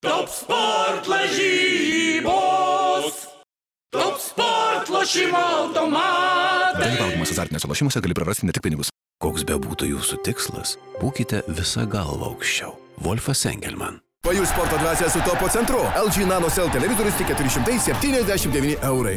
Top sport lažybos. Top sport lošimo automatai. Dalyvaudamas azartiniuose lošimuose gali prarasti ne tik pinigus. Koks be būtų jūsų tikslas, būkite visą galvą aukščiau. Wolfas Engelman. Pajus sporto dvasia su topo centru. LG Nano Cell televizorius tik 479 eurai.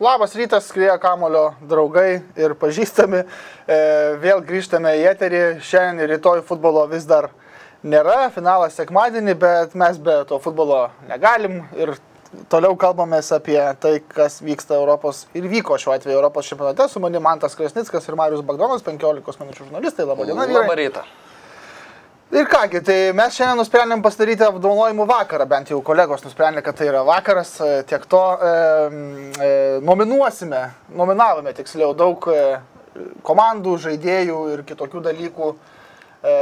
Labas rytas, skrieja kamulio draugai ir pažįstami. E, vėl grįžtame į eterį. Šiandien ir rytoj futbolo vis dar nėra. Finalas sekmadienį, bet mes be to futbolo negalim. Ir toliau kalbamės apie tai, kas vyksta Europos ir vyko šiuo atveju Europos čempionate. Su manimi Mantas Krasnickas ir Marius Bagdonas, 15 minučių žurnalistai. Labą dieną, vyrai. Labą rytą. Ir kągi, tai mes šiandien nusprendėm pasidaryti apdovanojimų vakarą, bent jau kolegos nusprendė, kad tai yra vakaras, e, tiek to e, e, nominuosime, nominavome tiksliau daug e, komandų, žaidėjų ir kitokių dalykų e,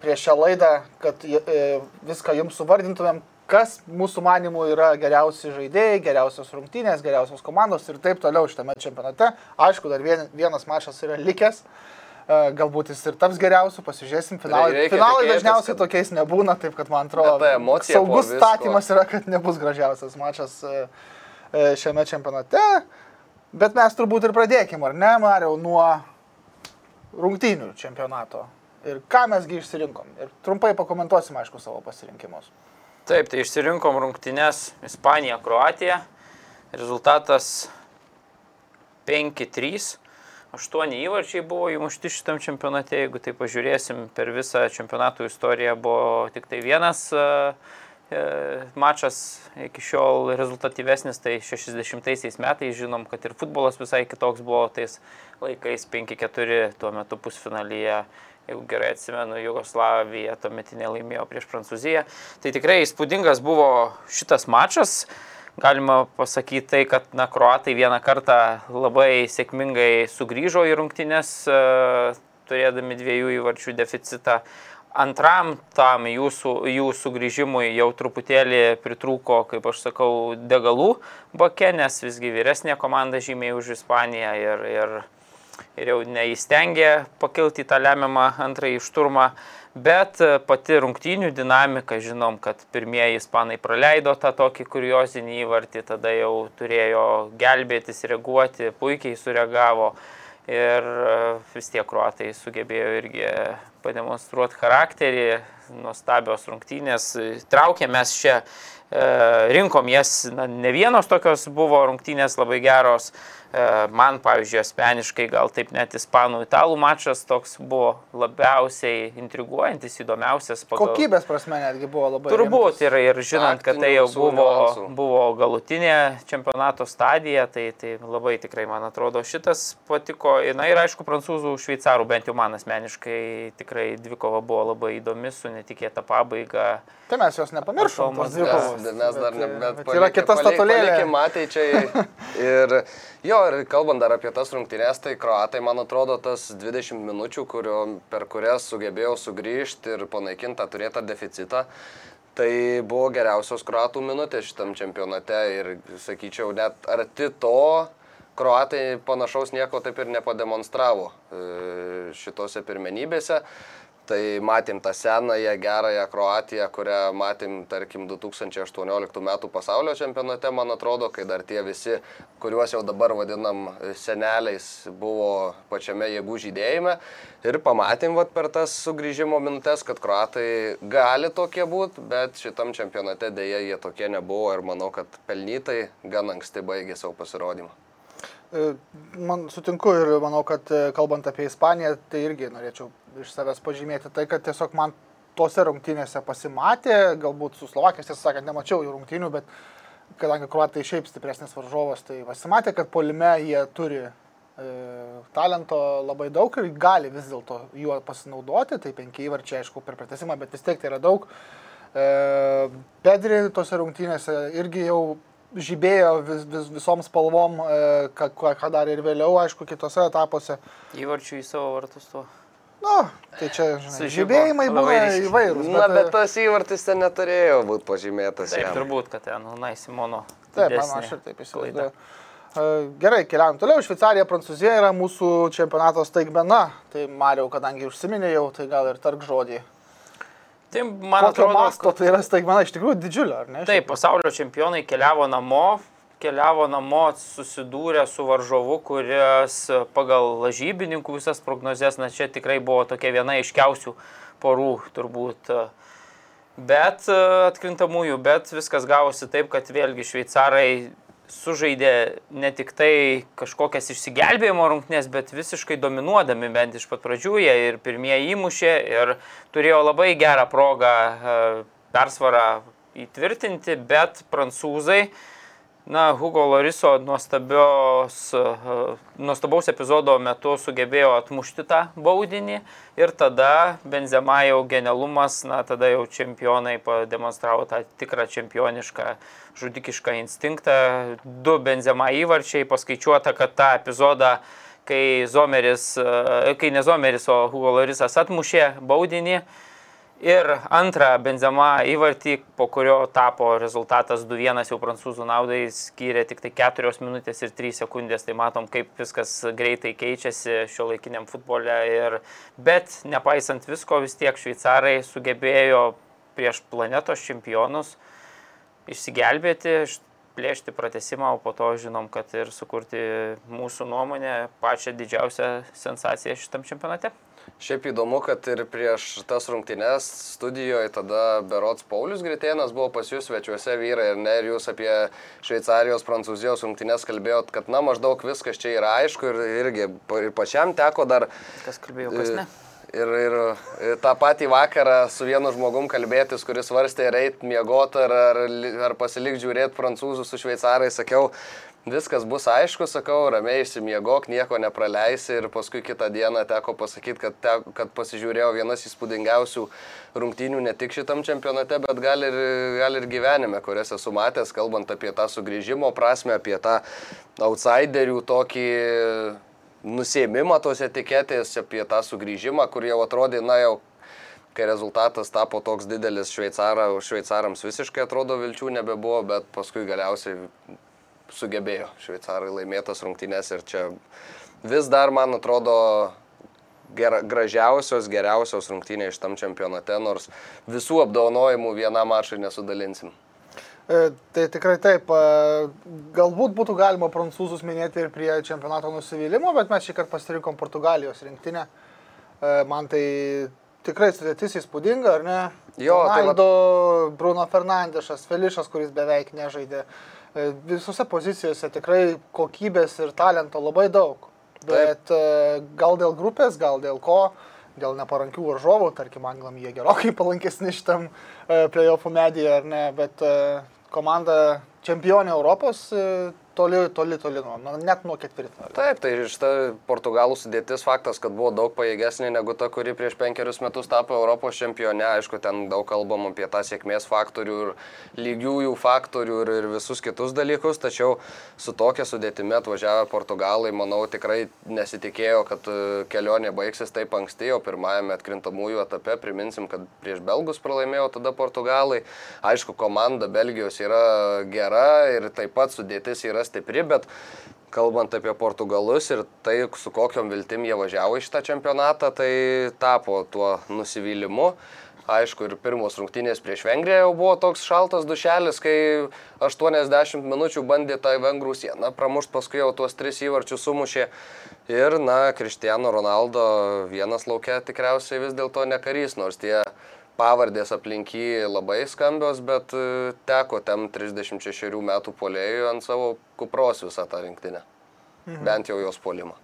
prieš šią laidą, kad e, viską jums suvardintumėm, kas mūsų manimų yra geriausi žaidėjai, geriausios rungtynės, geriausios komandos ir taip toliau šitame čempionate. Aišku, dar vien, vienas mačas yra likęs. E, Galbūt jis ir taps geriausiu, pasižiūrėsim. Finalai, Reikia finalai tikėtis, dažniausiai kad- tokiais nebūna, taip kad man atrodo, ta emocija saugus statymas yra, kad nebus gražiausias mačas e, e, šiame čempionate. Bet mes turbūt ir pradėkime, ar ne, Mariau, nuo rungtynių čempionato. Ir ką mesgi išsirinkom. Ir trumpai pakomentuosim, aišku, savo pasirinkimus. Taip, tai išsirinkom rungtynes Ispanija, Kroatija. Rezultatas 5-3. Aštuoni įvarčiai buvo įmušti šitam čempionate, jeigu tai pažiūrėsim, per visą čempionatų istoriją buvo tik tai vienas e, e, mačas iki šiol rezultatyvesnis, tai 60 metais žinom, kad ir futbolas visai kitoks buvo tais laikais 5-4 tuo metu pusfinalyje jeigu gerai atsimenu, Jugoslavija tuometinė laimėjo prieš Prancūziją. Tai tikrai įspūdingas buvo šitas mačas. Galima pasakyti tai, kad na, kruatai vieną kartą labai sėkmingai sugrįžo į rungtynes, e, turėdami dviejų įvarčių deficitą. Antram tam jūsų, jų sugrįžimui jau truputėlį pritrūko, kaip aš sakau, degalų bake, nes visgi vyresnė komanda žymiai už Ispaniją ir, ir ir jau neįstengė pakilti į tą lemiamą antrąjį šturmą, bet e, pati rungtynių dinamika, žinom, kad pirmieji ispanai praleido tą tokį kuriozinį įvartį, tada jau turėjo gelbėtis, reaguoti, puikiai sureagavo ir e, vis tiek kruatai sugebėjo irgi pademonstruoti charakterį, nuostabios rungtynės, traukėm mes čia, e, rinkom jas, na, ne vienos tokios buvo rungtynės labai geros. E, Man, pavyzdžiui, asmeniškai gal taip net ispanų italų mačas toks buvo labiausiai intriguojantis, įdomiausias. pagal- Kokybės prasme netgi buvo labai. Turbūt ir, ir žinant, kad tai jau buvo, buvo galutinė čempionato stadija, tai, tai labai tikrai, man atrodo, šitas patiko. Na ir aišku, prancūzų, šveicarų, bent jau man asmeniškai tikrai dvikova buvo labai įdomi, su netikėta pabaiga. Tai mes jos nepamiršom. Tomas tos dvikovos. Mes, mes dar ne, Bet, bet, bet yra kita statulėlė. Ateičiai. Ir jo, ir kalbant dar apie tas rungtynės, tai kroatai, man atrodo, tas 20 minučių, kurio, per kurias sugebėjo sugrįžti ir panaikinti tą turėtą deficitą, tai buvo geriausios kroatų minutės šitam čempionate. Ir sakyčiau, net arti to kroatai panašaus nieko taip ir nepademonstravo e, šitose pirmenybėse. Tai matėm tą senąją gerąją Kroatiją, kurią matėm, tarkim, 2018 m. pasaulio čempionate, man atrodo, kai dar tie visi, kuriuos jau dabar vadinam seneliais, buvo pačiame jėgų žydėjime. Ir pamatėm vat, per tas sugrįžimo mintes, kad Kroatai gali tokie būti, bet šitam čempionate dėja jie tokie nebuvo ir manau, kad pelnytai gan anksti baigė savo pasirodymą. E, Man sutinku ir manau, kad e, kalbant apie Ispaniją, tai irgi norėčiau iš savęs pažymėti tai, kad tiesiog man tose rungtynėse pasimatė, galbūt su Slovakijos, tiesą sakant, nemačiau jų rungtynių, bet kadangi kruatai šiaip stipresnis varžovas, tai pasimatė, kad polime jie turi e, talento labai daug ir gali vis dėlto juo pasinaudoti, tai penki įvarčiai, aišku, per pratesimą, bet vis tiek tai yra daug. E, Pedri tose rungtynėse irgi jau žibėjo vis, vis, visom spalvom, e, ką, ką darė ir vėliau, aišku, kitose etapuose. Įvarčių į savo vartus to. Nu, tai čia, žinai, žibėjimai ryškiai. įvairūs. Na, bet e, tas įvartis ten neturėjo būti pažymėtas. Taip, jam. turbūt, kad ten, Unai Simono Taip, man aš ir taip įsivaizduoju. E, Gerai, keliaujam toliau. Šveicarija, Prancūzija yra mūsų čempionato staigmena. Tai Mariau, kadangi užsiminėjau, tai gal ir tark žodį. Tai man Kokio atrodo, masto tai yra staigmena iš tikrųjų didžiulė, ar ne? Taip, pasaulio čempionai keliavo namo, keliavo namo susidūrę su varžovu, kuris pagal lažybininkų visas prognozes, na čia tikrai buvo tokia viena iškiausių porų turbūt. Bet atkrintamųjų, bet viskas gavosi taip, kad vėlgi šveicarai sužaidė ne tik tai kažkokias išsigelbėjimo rungtynės, bet visiškai dominuodami bent iš pat pradžių, jie ir pirmieji įmušė ir turėjo labai gerą progą e, persvarą įtvirtinti, bet prancūzai, na, Hugo Loriso e, nuostabaus epizodo metu sugebėjo atmušti tą baudinį ir tada Benzema jau genialumas, na, tada jau čempionai pademonstravo tą tikrą čempionišką žudikišką instinktą. Du Benzema įvarčiai, paskaičiuota, kad tą epizodą kai Zomeris, e, kai ne Zomeris, o Hugo Lorisas atmušė baudinį, Ir antrą Benzema įvartį, po kurio tapo rezultatas 2-1 jau prancūzų naudai, skyrė tik tai 4 minutės ir 3 sekundės. Tai matom, kaip viskas greitai keičiasi šio laikiniam futbole. Ir, bet nepaisant visko, vis tiek šveicarai sugebėjo prieš planetos čempionus išsigelbėti, plėšti pratesimą, o po to žinom, kad ir sukurti mūsų nuomonę pačią didžiausią sensaciją šitam čempionate. Šiaip įdomu, kad ir prieš tas rungtynes studijoje tada Berots Paulius Gritėnas buvo pas jūs svečiuose vyrai ir ne, ir jūs apie Šveicarijos, Prancūzijos rungtynes kalbėjot, kad na maždaug viskas čia yra aišku ir irgi ir pačiam teko dar Kas kalbėjo, kas ne. Ir, ir, ir tą patį vakarą su vienu žmogum kalbėtis, kuris svarstė ar eit miegoti, ar, ar, ar pasilik žiūrėti prancūzų su šveicarais, sakiau, viskas bus aišku, sakau, ramiai išsimiegok, nieko nepraleisi ir paskui kitą dieną teko pasakyti, kad, te, kad pasižiūrėjau vienas įspūdingiausių rungtynių ne tik šitam čempionate, bet gal ir, gal ir gyvenime, kurias esu matęs, kalbant apie tą sugrįžimo prasme, apie tą outsiderių tokį nusėmimą tos etiketės, apie tą sugrįžimą, kur jau atrodė, na jau, kai rezultatas tapo toks didelis šveicara, šveicarams visiškai atrodo vilčių nebebuvo, bet paskui galiausiai sugebėjo šveicarai laimėtas rungtynės ir čia vis dar, man atrodo, gera, gražiausios, geriausios rungtynės šitam čempionate, nors visų apdovanojimų vienam mačui nesudalinsim. E, Tai tikrai taip. e, Galbūt būtų galima prancūzus minėti ir prie čempionato nusivylimų, bet mes šį kartą pasirinkom Portugalijos rinktinę. E, Man tai tikrai sudėtis įspūdinga, ar ne? Jo, tai Ronaldo, Bruno Fernandešas, Felišas, kuris beveik nežaidė. Visose pozicijose tikrai kokybės ir talento labai daug. Bet e, gal dėl grupės, gal dėl ko, dėl neparankių varžovų, tarkim, anglam jie gerokai palankesni šitam playoffų medyje, ar ne, bet komanda čempionė Europos e, toli, toli, toli nuo, nu, net nuo ketvirto. Taip, tai šita Portugalų sudėtis faktas, kad buvo daug pajėgesnė negu ta, kuri prieš penkerius metus tapo Europos čempione. Aišku, ten daug kalbam apie tą sėkmės faktorių ir lygiųjų faktorių ir, ir visus kitus dalykus, tačiau su tokia sudėtimi atvažiavę Portugalai, manau, tikrai nesitikėjo, kad e, kelionė baigsis taip anksti, o pirmajame atkrintamųjų etape priminsim, kad prieš Belgus pralaimėjo tada Portugalai. Aišku, komanda Belgijos yra gera ir taip pat sudėtis yra stipri, bet kalbant apie portugalus ir tai, su kokiam viltim jie važiavo į šitą čempionatą, tai tapo tuo nusivylimu. Aišku, ir pirmos rungtynės prieš Vengriją jau buvo toks šaltas dušelis, kai 80 minučių bandė tą vengrų sieną pramušti, paskui jau tuos tris įvarčius sumušė. Ir, na, Kristiano Ronaldo vienas laukia tikriausiai vis dėlto nekarys, nors tie pavardės aplinky labai skambios, bet e, teko tem 36 metų polėjui ant savo kupros visą tą rinktinę. Mhm. Bent jau jos polimą.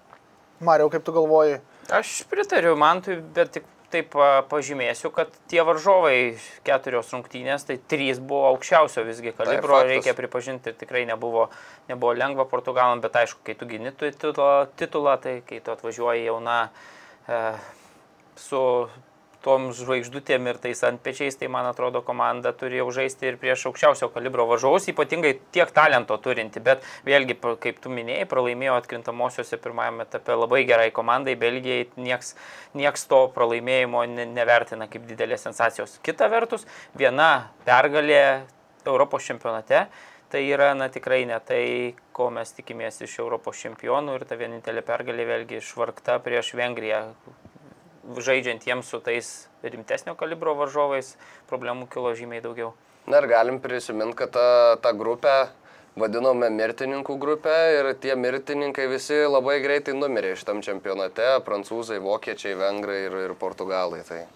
Mariau, kaip tu galvoji? Aš pritariu Mantui, bet tik taip pažymėsiu, kad tie varžovai keturios rungtynės, tai trys buvo aukščiausio visgi kalibro, faktas. reikia pripažinti, ir tikrai nebuvo, nebuvo lengva Portugalam, bet aišku, kai tu gini tu titulą, titulą tai kai tu atvažiuoji jauna e, su tom žvaigždutėm ir tais antpečiais, tai man atrodo komanda turi jau žaisti ir prieš aukščiausio kalibro varžovus, ypatingai tiek talento turinti, bet vėlgi, kaip tu minėjai, pralaimėjo atkrintamosiose pirmajame etape labai gerai komandai, Belgijai nieks, nieks to pralaimėjimo ne- nevertina kaip didelės sensacijos. Kita vertus, viena pergalė Europos čempionate tai yra na, tikrai ne tai, ko mes tikimės iš Europos čempionų ir ta vienintelė pergalė vėlgi išvargta prieš Vengriją. Žaidžiant jiems su tais rimtesnio kalibro varžovais, problemų kilo žymiai daugiau. Na ir galim prisiminti, kad tą, tą grupę vadinome mirtininkų grupę ir tie mirtininkai visi labai greitai numirė šitam čempionate - prancūzai, vokiečiai, vengrai ir, ir portugalai. Tai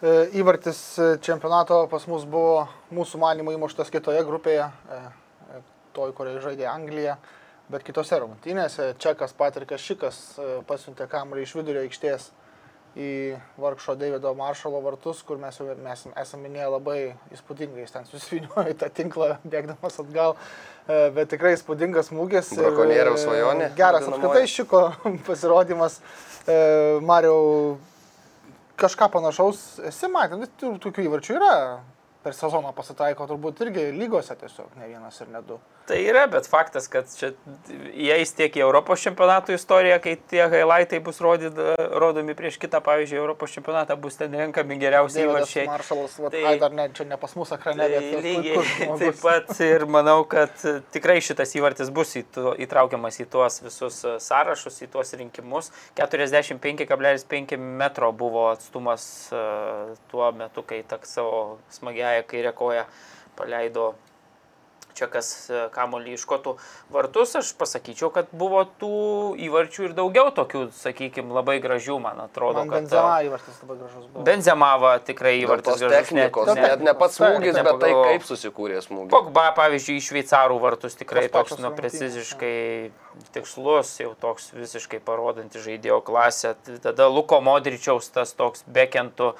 E, Įvartis čempionato pas mus buvo mūsų manimo įmuštas kitoje grupėje, e, e, toj, kurioje žaidė Anglija, bet kitose rungtynėse Čekas Patrikas Šikas e, pasiuntė kamuolį iš vidurio aikštės į vargšo Davido Maršalo vartus, kur mes jau mes esame minėję labai įspūdingai, jis ten susiviniojo į tą tinklą, bėgdamas atgal, E, bet tikrai įspūdingas smūgis. Brakonieriaus e, svajonė Geras apskritai Šiko pasirodymas. Mariau, kažką panašaus esi matęs, tokių įvarčių yra. Per sezoną pasitaiko turbūt irgi lygose tiesiog, ne vienas ir ne du. Tai yra, bet faktas, kad čia įeis tiek į Europos čempionato istoriją, kai tie highlightai bus rodyt, rodomi prieš kitą, pavyzdžiui, Europos čempionatą, bus ten renkami geriausi Davidas įvarčiai. Maršalas, Tai- ai, dar ne, čia ne pas mus ekrane, Tai bet lygiai taip pat ir manau, kad tikrai šitas įvartis bus į tu, įtraukiamas į tuos visus e, sąrašus, į tuos rinkimus. 45,5 metro buvo atstumas e, tuo metu, kai tak savo smagiają kairę koją paleido Čekas e, kamolį iš kotų vartus, aš pasakyčiau, kad buvo tų įvarčių ir daugiau tokių, sakykime, labai gražių, man atrodo. Man kad, Benzema e, įvartis labai gražus buvo. Benzemava tikrai įvartis gražus, technikos, Dėl net ne pats smūgis, bet tai kaip susikūrė smūgis. Pogba, pavyzdžiui, iš šveicarų vartus tikrai toks nu, preciziškai tikslus, jau toks visiškai parodantis žaidėjo klasę. Tada Luko Modričiaus tas toks bekentų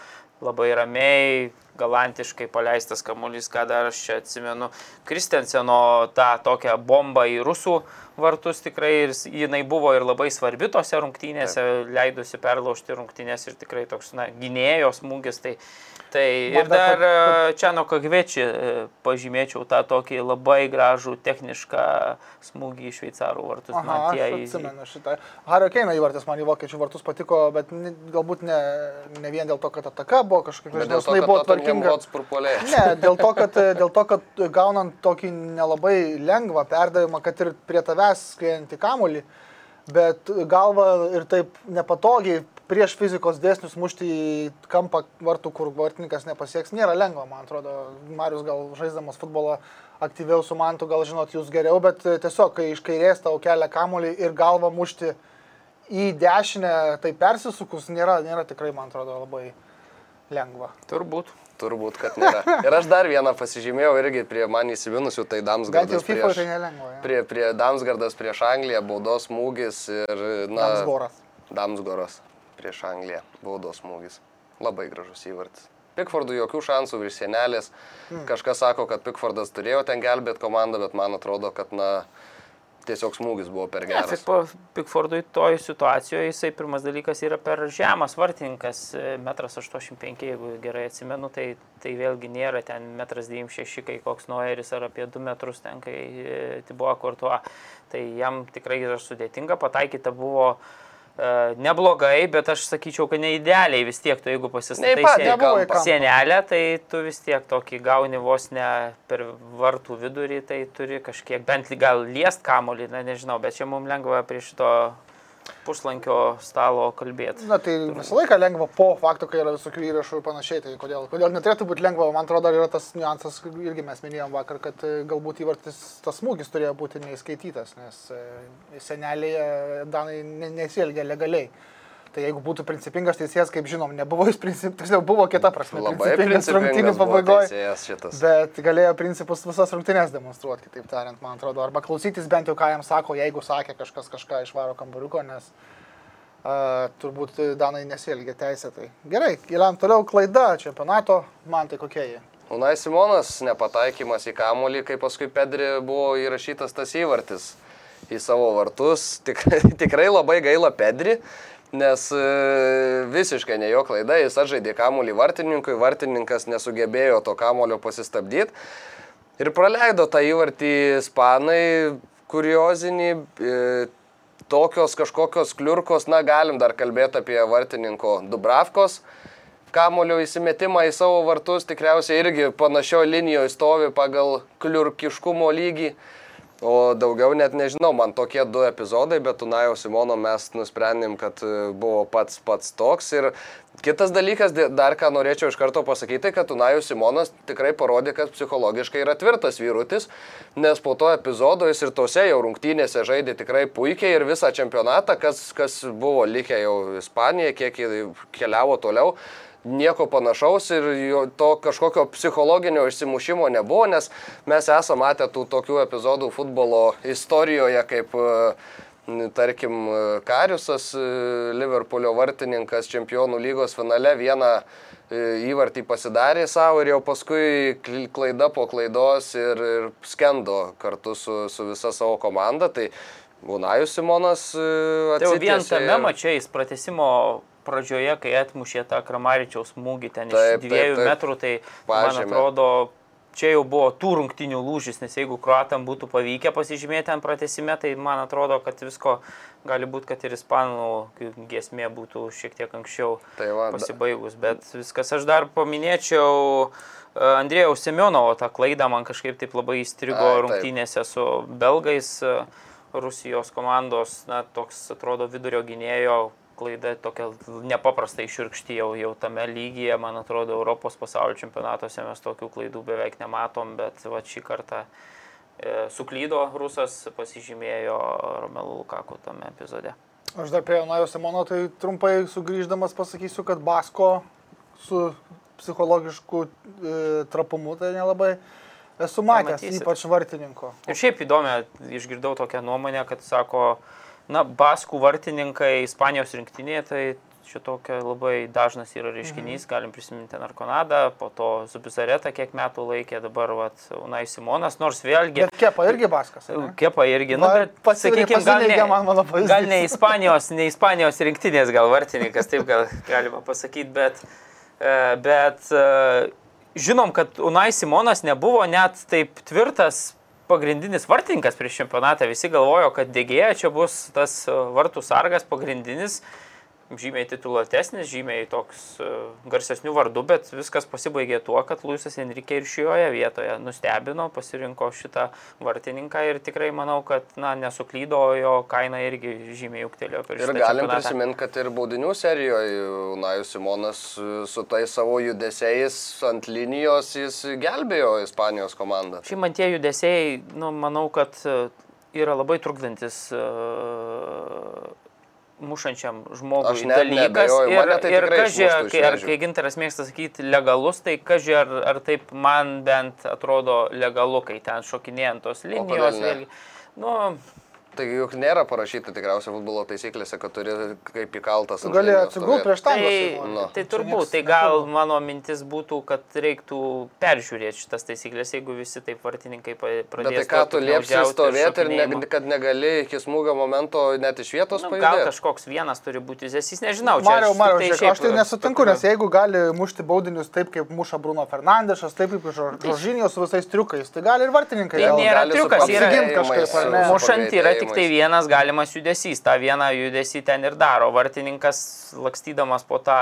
labai ramiai, galantiškai paleistas kamuolys, ką dar aš čia atsimenu. Kristenseno tą tokią bombą į rusų vartus tikrai ir jinai buvo ir labai svarbi tose rungtynėse, leidusi perlaužti rungtynės ir tikrai toks, na, gynėjo smūgis. Tai, tai Man ir dar dar e, Čiano Kagveči pažymėčiau tą tokį labai gražų technišką smūgį į šveicarų vartus. Aha, Man tie į- atsimenu šitą. Hario Keino įvartis man į vokiečių vartus patiko, bet ne, galbūt ne, ne vien dėl to, kad ataka buvo kažkokia, Bet dėl to, kad buvo tvarkinga. Ne, dėl to, kad, dėl to, kad gaunant tokį nelabai lengvą perdavimą, kad ir prie tavęs skriejantį kamulį, bet galva ir taip nepatogiai prieš fizikos dėsnius mušti į kampą vartų, kur vartininkas nepasieks, nėra lengva, man atrodo. Marius gal žaisdamas futbolą aktyviau su mantu, gal žinot jūs geriau, bet tiesiog, kai iš kairės tau kelia kamulį ir galva mušti į dešinę, tai persisukus, nėra, nėra tikrai, man atrodo, labai lengva. Turbūt. Turbūt, kad nėra. Ir aš dar vieną pasižymėjau irgi prie man įsiminusių, tai Damsgardas prieš, tai nelengva. ja. prie, prie Damsgardas prieš Angliją, baudos smūgis ir, na, Damsgoras. Damsgoras prieš Angliją, baudos smūgis. Labai gražus įvartis. Pikfordui jokių šansų virš sienelės. Hmm. Kažkas sako, kad Pikfordas turėjo ten gelbėti komandą, bet man atrodo, kad, na, tiesiog smūgis buvo per Ne, geras. Pikpo- Pikfordui toj situacijoje jisai pirmas dalykas yra per žemas vartininkas, e, metras 85, jeigu gerai atsimenu, tai, tai vėlgi nėra ten metras 96, kai koks Noeris ar apie 2 metrus ten, kai e, Tibuo Kurtuo. Tai jam tikrai yra sudėtinga, pataikyta buvo e, neblogai, bet aš sakyčiau, kad ne idealiai vis tiek, tu jeigu pasistatai kampą. sienelę, tai tu vis tiek tokį gauni vos ne per vartų vidurį, tai turi kažkiek bent gal liest kamolį, na nežinau, bet čia mums lengva prie šito puslankio stalo kalbėti. Na tai visą laiką lengva po fakto, kai yra visokių įrašų ir panašiai. Tai kodėl, kodėl neturėtų būti lengva, man atrodo, yra tas niuansas, irgi mes minėjom vakar, kad e, galbūt įvartis tas smūgis turėjo būti neįskaitytas, nes e, senelėje Danai ne- nesielgia legaliai. Tai jeigu būtų principingas teisėjas, kaip žinom, nebuvo jis principingas, tiksliau buvo kita prasme. Labai principingas rungtynių principingas buvo pabaigoje. Bet galėjo principus visas rungtynės demonstruoti, kitaip tariant, man atrodo. Arba klausytis bent jau, ką jam sako, jeigu sakė kažkas kažką iš varo kambariuko, nes uh, turbūt Danai nesielgia teisėtai. Gerai, keliam toliau klaida čempionato, man tai kokie jie. Unai Simonas nepataikymas į kamolį, kai paskui Pedri buvo įrašytas tas įvartis į savo vartus. Tikrai, tikrai labai gaila Pedri, nes e, visiškai ne jo klaida, jis atžaidė kamolį vartininkui, vartininkas nesugebėjo to kamolio pasistabdyti ir praleido tą įvartį ispanai, kuriozinį. E, Tokios kažkokios kliurkos, na galim dar kalbėti apie vartininko Dubravkos kamulio įsimetimą į savo vartus tikriausiai irgi panašio linijoje stovi pagal kliurkiškumo lygį. O daugiau net nežinau, man tokie du epizodai, bet Tunajo Simono mes nusprendėm, kad e, buvo pats pats toks. Ir kitas dalykas, dar ką norėčiau iš karto pasakyti, kad Tunajo Simonas tikrai parodė, kad psichologiškai yra tvirtas vyrutis, nes po to epizodo jis ir tose jau rungtynėse žaidė tikrai puikiai ir visą čempionatą, kas, kas buvo likę jau Ispanijoje, kiek keliavo toliau nieko panašaus ir to kažkokio psichologinio išsimušimo nebuvo, nes mes esame matę tų tokių epizodų futbolo istorijoje, kaip e, tarkim e, Kariusas, e, Liverpoolio vartininkas čempionų lygos finale vieną įvartį pasidarė savo ir jau paskui kl- klaida po klaidos ir, ir skendo kartu su, su visa savo komanda. Tai Unajus Simonas Tai jau vien tame ir- mačiai pratesimo pradžioje, kai atmušė tą Kramaričiaus smūgį ten Taip, iš taip, dviejų taip. metrų, tai man Pažymė. atrodo, čia jau buvo tų rungtinių lūžis, nes jeigu kruatam būtų pavykę pasižymėti ant pratesime, tai man atrodo, kad visko gali būti, kad ir ispanų giesmė būtų šiek tiek anksčiau Tai va, pasibaigus. Bet viskas aš dar paminėčiau. e, Andrėjaus Semionovo tą klaidą man kažkaip taip labai įstrigo taip. rungtynėse su belgais. e, Rusijos komandos, na, toks atrodo vidurio gynėjo klaida tokia nepaprastai širkšti jau, jau tame lygyje, man atrodo, Europos pasaulio čempionatuose mes tokių klaidų beveik nematom, bet va šį kartą e, suklydo rusas, pasižymėjo Romelu Lukaku tame epizode. Aš dar prie Jonajo Simono, tai trumpai sugrįždamas pasakysiu, kad Basko su psichologišku e, trapumu tai nelabai esu matęs, Pamatysit. ypač vartininko. Ir šiaip įdomu, išgirdau tokią nuomonę, kad sako, na, baskų vartininkai Ispanijos rinktinėje, tai šitokia labai dažnas yra reiškinys, Mhm. galim prisiminti Narkonadą, po to Zubizaretą kiek metų laikė, dabar, vat, Unai Simonas, nors vėlgi... Bet kepa irgi Baskas. ne? Kepa irgi, nu, Va, bet, pasi- sakykime, gal, man ne, pavyzdys. gal ne Ispanijos, ne Ispanijos rinktinės, gal vartininkas, taip gal galima pasakyti, bet, e, bet e, žinom, kad Unai Simonas nebuvo net taip tvirtas pagrindinis vartininkas prieš čempionatą. Visi galvojo, kad Degėja čia bus tas e, vartų sargas pagrindinis žymiai tituluotesnis, žymiai toks e, garsesnių vardų, bet viskas pasibaigė tuo, kad Luisas Enrique ir šioje vietoje nustebino, pasirinko šitą vartininką ir tikrai manau, kad na, nesuklydo, jo kaina irgi žymiai ūgtelėjo per Ir šitą galim čempionatą. prisiminti, kad ir baudinių serijoje Unajus Simonas su tais savo judesiais ant linijos jis gelbėjo Ispanijos komandą. Šiaip man tie judesiai, nu, manau, kad e, yra labai trukdantis uh, mušančiam žmogui Aš net dalykas. neabejoju, ir tai ir kažkai, kai, ar, kai gintaras mėgsta sakyti legalus, tai kažkai ar, ar taip man bent atrodo legalu, kai ten šokinėjant tos linijos. ne? vėlgi. Nu, Tai juk nėra parašyta tikriausiai futbolo taisyklėse, kad turi kaip įkaltas. Gali linijos atsigult stovėt. prieš Tai, tą. Nu. tai turbūt, tai gal mano mintis būtų, kad reiktų peržiūrėti šitas taisyklės, jeigu visi taip vartininkai pa- Bet pradės. tai ką to tu liepsi stovėti ir ne, kad negali iki smūgio momento net iš vietos Nu, gal pajudėti? kažkoks vienas turi būti zesys, nežinau. čia Mariau, aš Mariau, žiūrėk, šiaip aš tai nesutinku, nes jeigu gali mušti baudinius taip, kaip muša Bruno Fernandešas, taip kaip Žoržinijos su visais triukais, tai gali ir vartininkai. Tai gal nėra triukas, yra kažkaip, Mušant yra tik tai vienas galimas judesys, tą vieną judesį ten ir daro. Vartininkas lakstydamas po tą,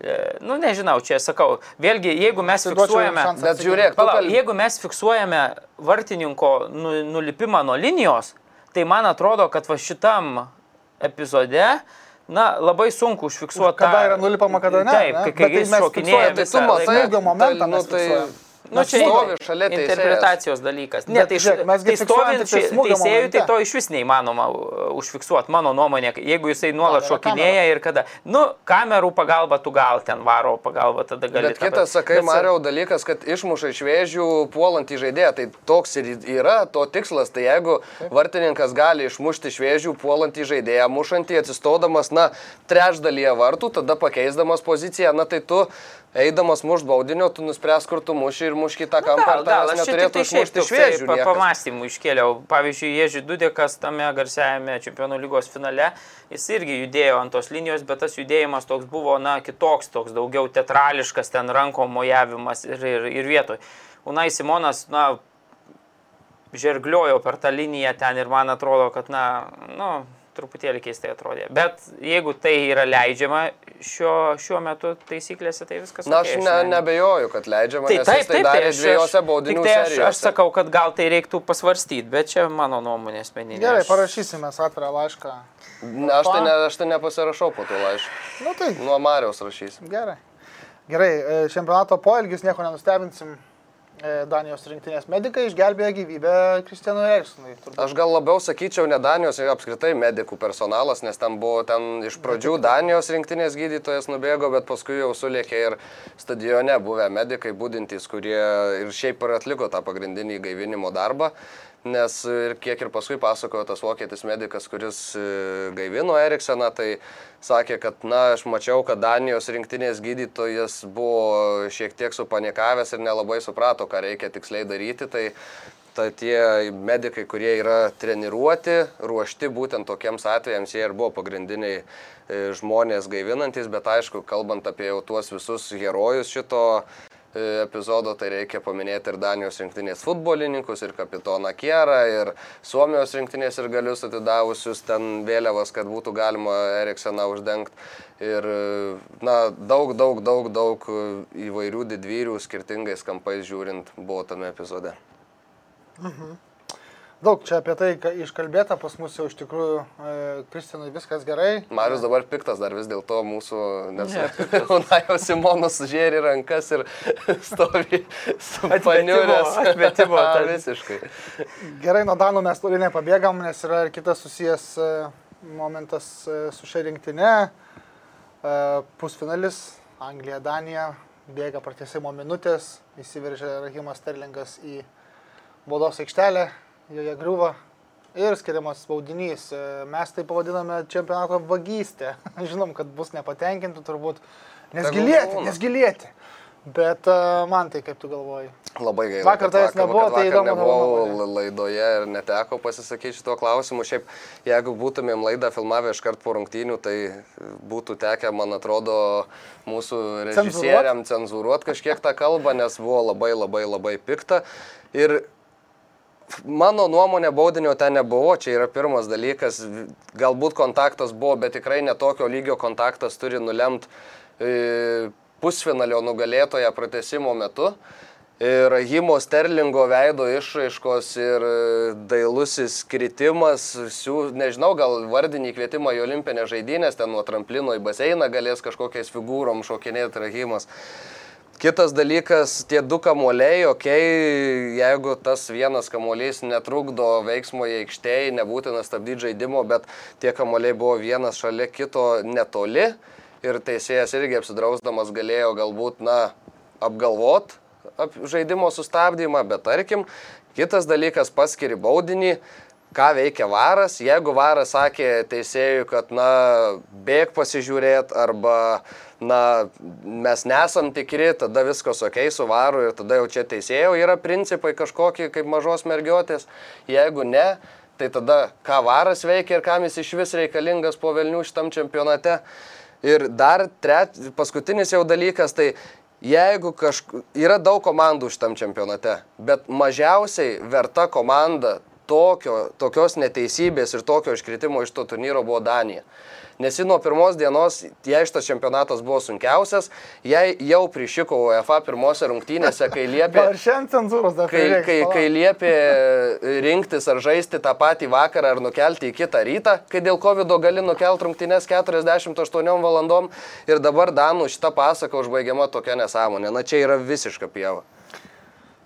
e, nu nežinau, čia sakau, vėlgi, jeigu mes fiksuojame... Bet žiūrėk, Palauk, jeigu mes fiksuojame vartininko nu, nulipimą nuo linijos, tai man atrodo, kad va šitam epizode, na, labai sunku užfiksuoti. Kada yra nulipama, kada ne, Taip, ne? kai, Bet kai tai jis mes šokinėja Tai tu matai. Smūgio momentą tai, nu, tai, fiksuojam. Nu, čia stovi šalia teisėjo. interpretacijos dalykas. Ne, tai, žiūrėk, tai stovint tai teisėjui, tai to iš vis neįmanoma uh, užfiksuoti, mano nuomonė. Jeigu jisai nuolat yra šokinėja ir kada. Nu, kamerų pagalba tu gal ten varo pagalba, tada gali. Bet kitas, sakai, Bet Mariau, dalykas, kad išmuša iš vėžių puolant į žaidėją. Tai toks ir yra to tikslas. Tai jeigu vartininkas gali išmušti iš vėžių puolant į žaidėją, mušantį atsistodamas, na, trečdalyje vartų, tada pakeisdamas poziciją, na, tai tu eidamas mušt baudinio, tu nuspręs, kur tu muši ir muški tą kampą, Gal, ar gal, čia tik neturėtų išmušti iš vėžių. pa- pamastymų iškėliau. Pavyzdžiui, Ježi Dudekas tame garsiajame Čempionų lygos finale, jis irgi judėjo ant tos linijos, bet tas judėjimas toks buvo, na, kitoks, toks daugiau teatrališkas, ten rankom mojavimas ir, ir, ir vietoj. Unai Simonas, na, žergliojo per tą liniją ten ir man atrodo, kad, na, nu, truputėlį keistai atrodė. Bet jeigu tai yra leidžiama šiuo, šiuo metu taisyklėse, tai viskas. Na, aš okei, ne, ne- nebejoju, kad leidžiama, Tai nes taip, tai taip, darė tai aš, dviejose aš, baudinių tai aš, aš sakau, kad gal tai reiktų pasvarstyti, bet čia mano nuomonė asmeninė. Gerai, Aš- parašysime atvirą laišką. Ne, Aš tai, ne, aš tai nepasirašau po to laišką. Nu tai, Nuo Marijos rašysim. gerai. Gerai, e, čempionato poelgis, nieko nenustebinsim. E, Danijos rinktinės medikai išgelbėjo gyvybę Kristianui Eriksonui. Aš gal labiau sakyčiau ne Danijos, o apskritai medikų personalas, nes ten buvo ten iš pradžių Danijos rinktinės gydytojas nubėgo, bet paskui jau sulėkė ir stadione buvę medikai būdintys, kurie ir šiaip ir atliko tą pagrindinį gaivinimo darbą. Nes ir kiek ir paskui pasakojo tas vokietis medikas, kuris e, gaivino Erikseną, tai sakė, kad, na, aš mačiau, kad Danijos rinktinės gydytojas buvo šiek tiek supanikavęs ir nelabai suprato, ką reikia tiksliai daryti. Tai ta tie medikai, kurie yra treniruoti, ruošti būtent tokiems atvejams, jie ir buvo pagrindiniai e, žmonės gaivinantis, bet aišku, kalbant apie jau tuos visus herojus šito e, epizodo, tai reikia paminėti ir Danijos rinktinės futbolininkus, ir kapitoną Kierą, ir Suomijos rinktinės ir galius atidavusius ten vėliavas, kad būtų galima Erikseną uždengti. Ir, e, na, daug, daug, daug, daug e, įvairių didvyrių skirtingais kampais žiūrint buvo tame epizode. Daug čia apie tai ka- iškalbėta, pas mus jau iš tikrųjų e, Kristinui viskas gerai. Marius dabar piktas dar vis dėlto mūsų, nes Unajo Simonas sužėri rankas ir stovi su paniurės. atmetimo A, tas. Visiškai. Gerai, nuo Danų mes toli nepabėgam, nes yra ir kitas susijęs e, momentas e, su šia rinktinė. E, Pusfinalis, Anglija, Danija, bėga pratesimo minutės, įsiveržė Rahimas Sterlingas į baudos aikštelę, joje griuva ir skiriamas baudinys. E, Mes tai pavadiname čempionato vagystė. Žinom, kad bus nepatenkintų turbūt, nes Tegul gilėti, būna. nes gilėti. Bet uh, man tai kaip tu galvoji? Labai gaila. Vakar tavęs nebuvo, tai įdomu la- laidoje ir neteko pasisakyti šito klausimu. Šiaip, jeigu būtumėm laidą filmavę iškart po rungtynių, tai būtų tekę, man atrodo, mūsų režisieriam cenzūruoti kažkiek tą kalbą, nes buvo labai labai labai pikta. Ir Mano nuomonė baudinio ten nebuvo, čia yra pirmas dalykas, galbūt kontaktas buvo, bet tikrai netokio lygio kontaktas turi nulemt e, pusfinalio nugalėtoją pratesimo metu. Ir Himo Sterlingo veido išraiškos ir e, dailusis kritimas, siū, nežinau, gal vardinį kvietimą į olimpinę žaidynės, ten nuo tramplino į baseiną galės kažkokiais figūrom šokinėti Rahimas. Kitas dalykas, tie du kamuoliai, okei, okay, jeigu tas vienas kamuolys netrukdo veiksmo į aikštėje, nebūtina stabdyti žaidimo, bet tie kamuoliai buvo vienas šalia kito netoli ir teisėjas irgi apsidrausdamas galėjo galbūt, na, apgalvot ap, žaidimo sustabdymą, bet tarkim, kitas dalykas paskiri baudinį, ką veikia varas, jeigu varas sakė teisėjui, kad, na, bėg pasižiūrėti arba, na, mes nesam tikri, tada viskas ok su varu ir tada jau čia teisėjo yra principai kažkokie kaip mažos mergiotės, jeigu ne, tai tada ką varas veikia ir kam jis iš vis reikalingas po Vilnių šitam čempionate. Ir dar tret, paskutinis jau dalykas, tai jeigu kažkur yra daug komandų šitam čempionate, bet mažiausiai verta komanda tokio, tokios neteisybės ir tokio iškritimo iš to turnyro buvo Danija. Nes ji nuo pirmos dienos, jei šitas čempionatas buvo sunkiausias, jei jau prišiko UEFA pirmose rungtynėse, kai liepė... Kai, kai, kai liepė rinktis ar žaisti tą patį vakarą ar nukelti į kitą rytą, kai dėl COVID gali nukelti rungtynės 48 valandom ir dabar Danų šitą pasaką užbaigiama tokia nesąmonė. Na čia yra visiška pieva.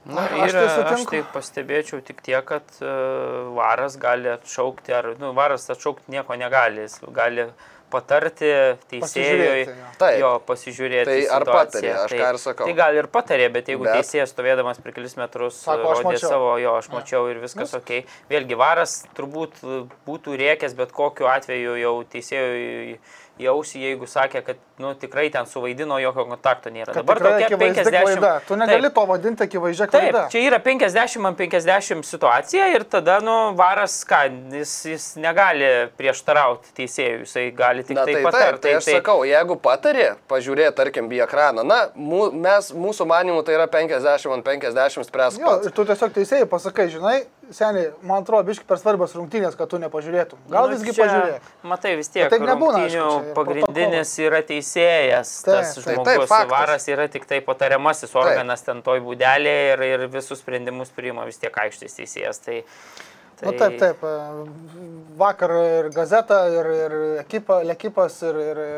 Na, Aš yra, tai aš sutinku. tai pastebėčiau tik tiek, kad uh, varas gali atšaukti, ar nu, varas atšaukti nieko negali, jis gali patarti teisėjui, Pasižiūrėti, jo. Taip. jo pasižiūrėti. Tai ar situaciją. patarė, aš ką ir sakau. Tai gal ir patarė, bet jeigu Bet- teisėjas stovėdamas per kelis metrus Sako, rodė mačiau. savo, jo, aš mačiau ir viskas ok. Vėlgi varas turbūt būtų riekęs, bet kokiu atveju jau teisėjui jausi, jeigu sakė, kad nu, tikrai ten suvaidino, jokio kontakto nėra. Kad Dabar tokia akivaizdi 50. klaida. Tu negali Taip. to vadinti akivaizdžia Taip, klaida. čia yra 50 ant 50 situacija ir tada, nu, varas, ką, jis, jis negali prieštarauti teisėjui, jisai gali gali tik Na tai tai taip, patarti. tai aš sakau, jeigu patarė, pažiūrėti, tarkim, į ekraną, na, mū, mes, mūsų manimų tai yra 50 ant 50 spręs Jo, ir tu tiesiog teisėjai pasakai, žinai, seniai, man atrodo, biški per svarbios rungtynės, kad tu nepažiūrėtum. Gal Nu, visgi čia, pažiūrėk. Matai, vis tiek, Bet taip nebūna, aišku, pagrindinis yra teisėjas. Taip, tas taip. žmogus Taip, faktas. varas yra tik tai patariamasis organas ten toj būdelė ir, ir visus sprendimus priima vis tiek aikštės teisėjas. Tai, Na nu, taip, taip. Vakar ir gazeta, ir, ir ekipa, ekipas, ir, ir e,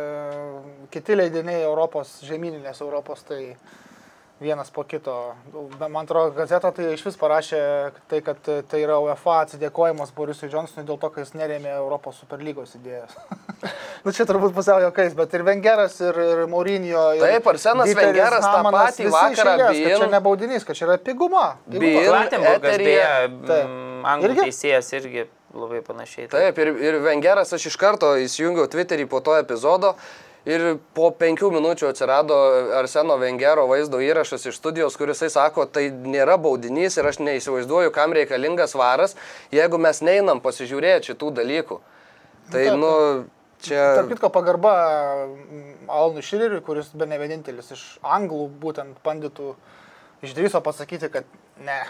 kiti leidiniai Europos, žemyninės Europos, tai vienas po kito. Man atrodo, gazeta tai iš vis parašė tai, kad tai yra UEFA atsidėkojimas Borisui Johnsonui dėl to, kad jis nerėmė Europos superlygos idėjos. Na čia turbūt pusiau jokais, bet ir Vengeras, ir, ir Maurinio. Ir Taip, Arsenas Dieteris Wengeras tą Hamanas, patį vakarą eilės, Bein- Čia ne baudinys, kad čia yra piguma. Eteryje- beje, Taip. anglų Irgi? teisėjas irgi labai panašiai. Taip, ir, ir Vengeras aš iš karto įsijungiau Twitterį po to epizodo. Ir po penkių minučių atsirado Arseno Vengero vaizdo įrašas iš studijos, kuris sako, tai nėra baudinys ir aš neįsivaizduoju, kam reikalingas varas, jeigu mes neinam pasižiūrėti šitų dalykų. Tai, taip, nu, čia... Tarp kitko pagarba mm, Alanui Šiririui, kuris be ne vienintelis iš anglų būtent bandytų išdryso pasakyti, kad ne.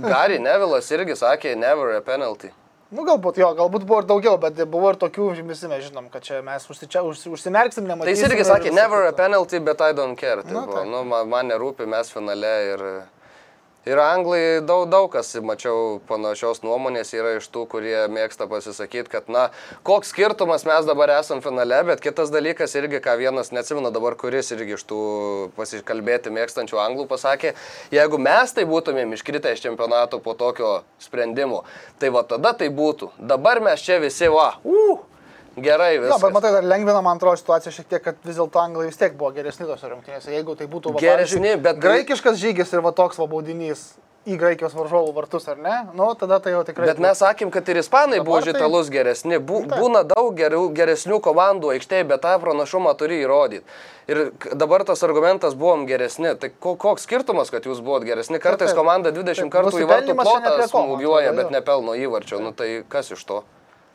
Gary Nevilas irgi sakė, never a penalty. Nu galbūt jo, galbūt buvo ir daugiau, bet buvo ir tokių, visi mes žinom, kad čia mes užsičia, už, užsimerksim, Tai nematysime. jis irgi ir sakė, never a penalty, bet I don't care. Tai Nu, buvo, nu, man, man nerūpi, mes finale ir... Ir anglai daug, daug kas, mačiau, panašios nuomonės yra iš tų, kurie mėgsta pasisakyti, kad, na, koks skirtumas mes dabar esam finale, bet kitas dalykas irgi, ką vienas, neatsimenu dabar, kuris irgi iš tų pasikalbėti mėgstančių anglų pasakė, jeigu mes tai būtumėm iškritę iš čempionato po tokio sprendimo, tai va tada tai būtų. Dabar mes čia visi, va, uh, gerai viskas. bet matai, dar lengvina, man atrodo, situacija šiek tiek, kad vis dėlto anglai vis tiek buvo geresni tose rungtynėse. Jeigu tai būtų va, Geresni, bet- Graikiškas žygis ir va toks va baudinys į Graikijos varžovų vartus, ar ne? Nu, tada tai jau tikrai. Bet mes sakėm, kad ir ispanai buvo Dabar tai- žitalus geresni. Bu, Taip. būna daug geriau, geresnių komandų aikštėje, bet tą pranašumą turi įrodyti. Ir dabar tas argumentas buvom geresni. Tai ko, koks skirtumas, kad jūs buvot geresni? Kartais komanda 20 Taip, kartų į vartų nusipelnymas čia ne plotą smūgiuoja, bet nepelno įvarčio. Nu tai kas iš to?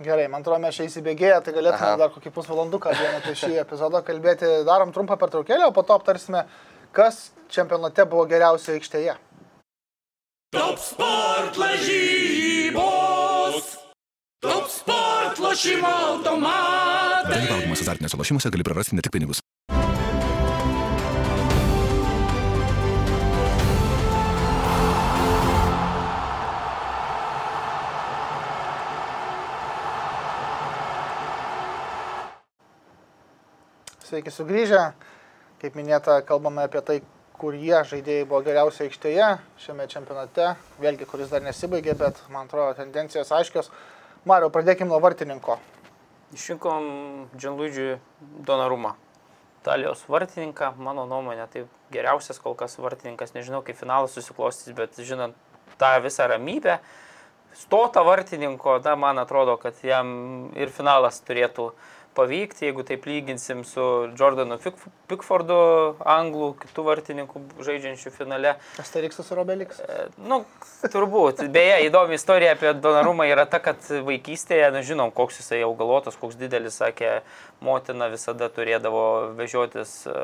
Gerai, man atrodo, mes čia įsibėgėję, tai galėtume Aha. dar kokį pusvalanduką apie šį epizodą kalbėti. Darom trumpą pertraukėlę, o po to aptarsime, kas čempionate buvo geriausia aikštėje. Top sport lažybos. Top sport lošimo automatai. Dalyvaudamas azartiniuose lošimuose gali prarasti ne tik pinigus. Sveiki sugrįžę. Kaip minėta, kalbame apie tai, kurie žaidėjai buvo geriausia aikštėje šiame čempionate. Vėlgi, kuris dar nesibaigė, bet man atrodo tendencijos aiškios. Mario, pradėkime nuo vartininko. Išrinkom Džanluidžių Donarumą. Italijos vartininką, mano nuomonė, tai geriausias kol kas vartininkas, nežinau kaip finalas susiklostys, bet žinant tą visą ramybę, stota vartininko, na, man atrodo, kad jam ir finalas turėtų pavykti, jeigu taip lyginsim su Jordanu Pick- Pickfordu, anglų, kitų vartininkų žaidžiančių finale. Asteriksas ir Obeliks. E, Nu, turbūt. Beje, įdomi istorija apie Donarumą yra ta, kad vaikystėje, na, žinom, koks jisai augalotas, koks didelis, sakė, motina visada turėdavo vežiotis e,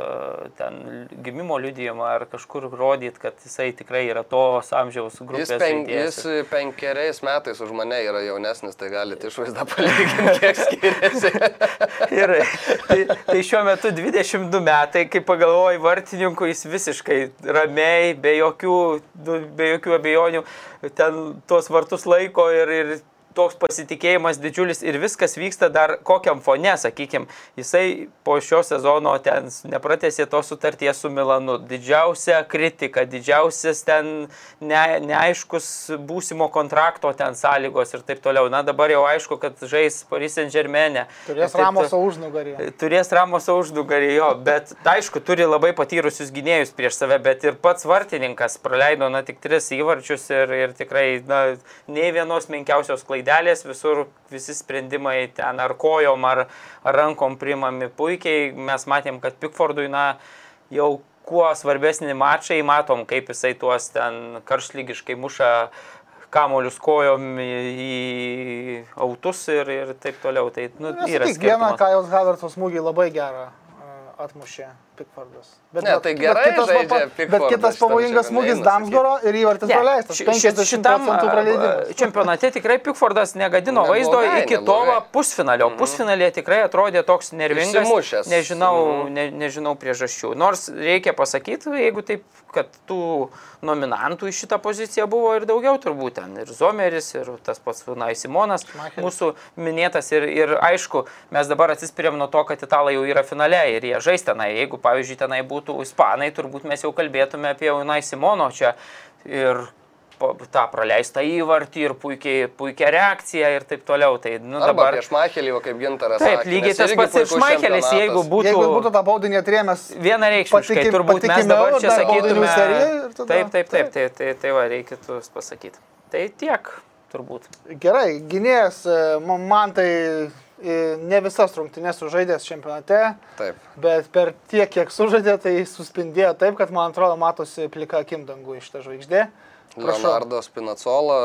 ten gimimo liudijimą ar kažkur rodyti, kad jisai tikrai yra tos amžiaus grupės. Jis, pen, jis penkeriais metais už mane yra jaunesnis, tai galite išvaizdą palyginti, kiek skiriasi. Ir tai, tai šiuo metu 22 metai, kai pagalvoju, vartininkų jis visiškai ramiai, be jokių, be jokių abejonių, ten tuos vartus laiko ir, ir toks pasitikėjimas didžiulis ir viskas vyksta dar kokiam fone, sakykime, jisai po šio sezono ten nepratėsė tos sutarties su Milanu. Didžiausia kritika, didžiausias ten ne, neaiškus būsimo kontrakto ten sąlygos ir taip toliau. Na dabar jau aišku, kad žais Paris Saint Germain'e. Turės taip Ramoso to- užnugarį. Turės Ramoso užnugarį jo, bet aišku, turi labai patyrusius gynėjus prieš save, bet ir pats vartininkas praleido, na, tik tris įvarčius ir, ir tikrai, na, nei vienos menkiausios klaidelės, visur visi sprendimai ten ar kojom, ar, ar rankom primami puikiai. Mes matėm, kad Pickfordui, na, jau kuo svarbesni mačai, matom, kaip jisai tuos ten karšlygiškai muša kamolius kojom į, autus ir, ir taip toliau. Tai nu, yra Nesakyk, vieną. Kajos Havertzo smūgį labai gerą atmušė Pickfordas. Bet, Ne, tai bet gerai kitas žaidžia papa- Bet Pickfordas, kitas pavojingas smūgis Damsgoro ir įvartis Ne, praleistas. ši- 50 šitam, procentų a, praleidimas. Čempionate tikrai Pickfordas negadino Neblogai, vaizdo iki to neblogai. va pusfinalio. Mhm. Pusfinalėje tikrai atrodė toks nervingas. Išsimušęs. Nežinau, Mhm. ne, nežinau priežasčių. Nors reikia pasakyti, jeigu taip, kad tų nominantų į šitą poziciją buvo ir daugiau turbūt ten. Ir Zomeris, ir tas pats Funai Simonas, Šmachelis. mūsų minėtas. Ir, ir aišku, mes dabar atsispiriam nuo to, kad italai jau yra finale ir jie žais tenai. Jeigu, pavyzdžiui, tenai būtų ispanai, turbūt mes jau kalbėtume apie Unai Simono čia. Ir tą praleistą įvartį ir puikiai, puikia reakcija ir taip toliau. Tai nu, Arba dabar... prieš Makelį, o kaip gintaras. Taip, sakė, lygiai tas pats ir Šmaichelis, jeigu būtų... Jeigu būtų tą baudinį atrėmęs Vienareikšmiškai, patikim- turbūt mes dabar čia sakytume. serijai ir tada- Taip, taip, taip, tai, tai, tai va, reikėtų pasakyti. Tai tiek, turbūt. Gerai, gynėjas, e, ma- man tai ne visas rungtynės sužaidęs čempionate, Taip. bet per tiek, kiek sužaidė, tai suspindėjo taip, kad man atrodo matosi plika akim dangų iš tą žvaigždė. Prašau. Leonardo Spinacola,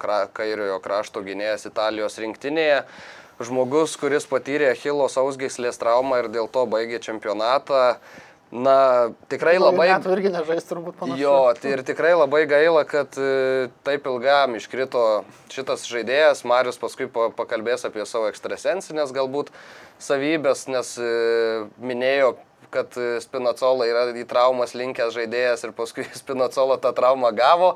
kra, kairiojo krašto gynėjas Italijos rinktinėje. Žmogus, kuris patyrė Hilo sausgyslės traumą ir dėl to baigė čempionatą. Na, tikrai labai... Metų irgi nežais turbūt panašiai. Jo, tai ir tikrai labai gaila, kad e, taip ilgam iškrito šitas žaidėjas. Marius paskui pa- pakalbės apie savo ekstrasensinės galbūt savybės, nes e, minėjo, kad e, Spinacola yra į traumas linkęs žaidėjas ir paskui Spinacola tą traumą gavo.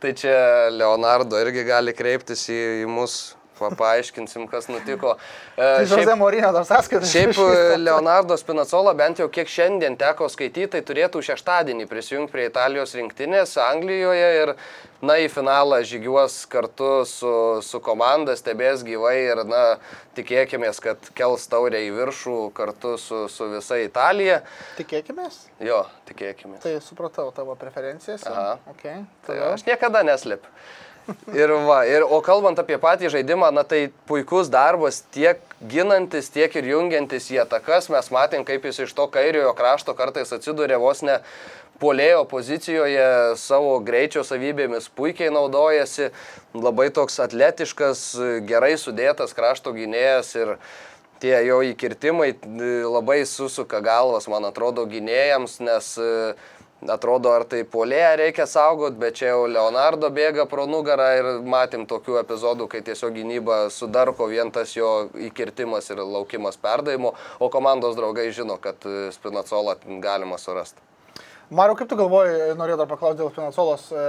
Tai čia Leonardo irgi gali kreiptis į, į mus, pa, paaiškinsim, kas nutiko. E, Tai šiaip- Žozė Morinio dar sąskaitą. Šiaip e, Leonardo Spinacola bent jau kiek šiandien teko skaityti, tai turėtų šeštadienį prisijungti prie Italijos rinktinės Anglijoje ir na, į finalą žygiuos kartu su, su komanda, stebės gyvai ir na, tikėkime, kad kels taurę į viršų kartu su, su visa Italija. Tikėkime. Jo, tikėkime. Tai supratau tavo preferencijas. Aha. Okay. Tai toliau. aš niekada neslėpiu. Ir va, ir, o kalbant apie patį žaidimą, na tai puikus darbas tiek ginantis, tiek ir jungiantis į atakas. Mes matėm, kaip jis iš to kairiojo krašto kartais atsidūrė vos ne polėjo pozicijoje, savo greičio savybėmis puikiai naudojasi. Labai toks atletiškas, gerai sudėtas krašto gynėjas ir tie jo įkirtimai e, labai susuka galvas, man atrodo, gynėjams, nes e, atrodo, ar tai polėje reikia saugot, bet čia jau Leonardo bėga pro nugarą ir matėm tokių epizodų, kai tiesiog gynyba sudarko vien tas jo įkirtimas ir laukimas perdavimo, o komandos draugai žino, kad e, Spinacolą galima surasti. Mariu, kaip tu galvoji, noriu dar paklausti dėl Pinacolos, e,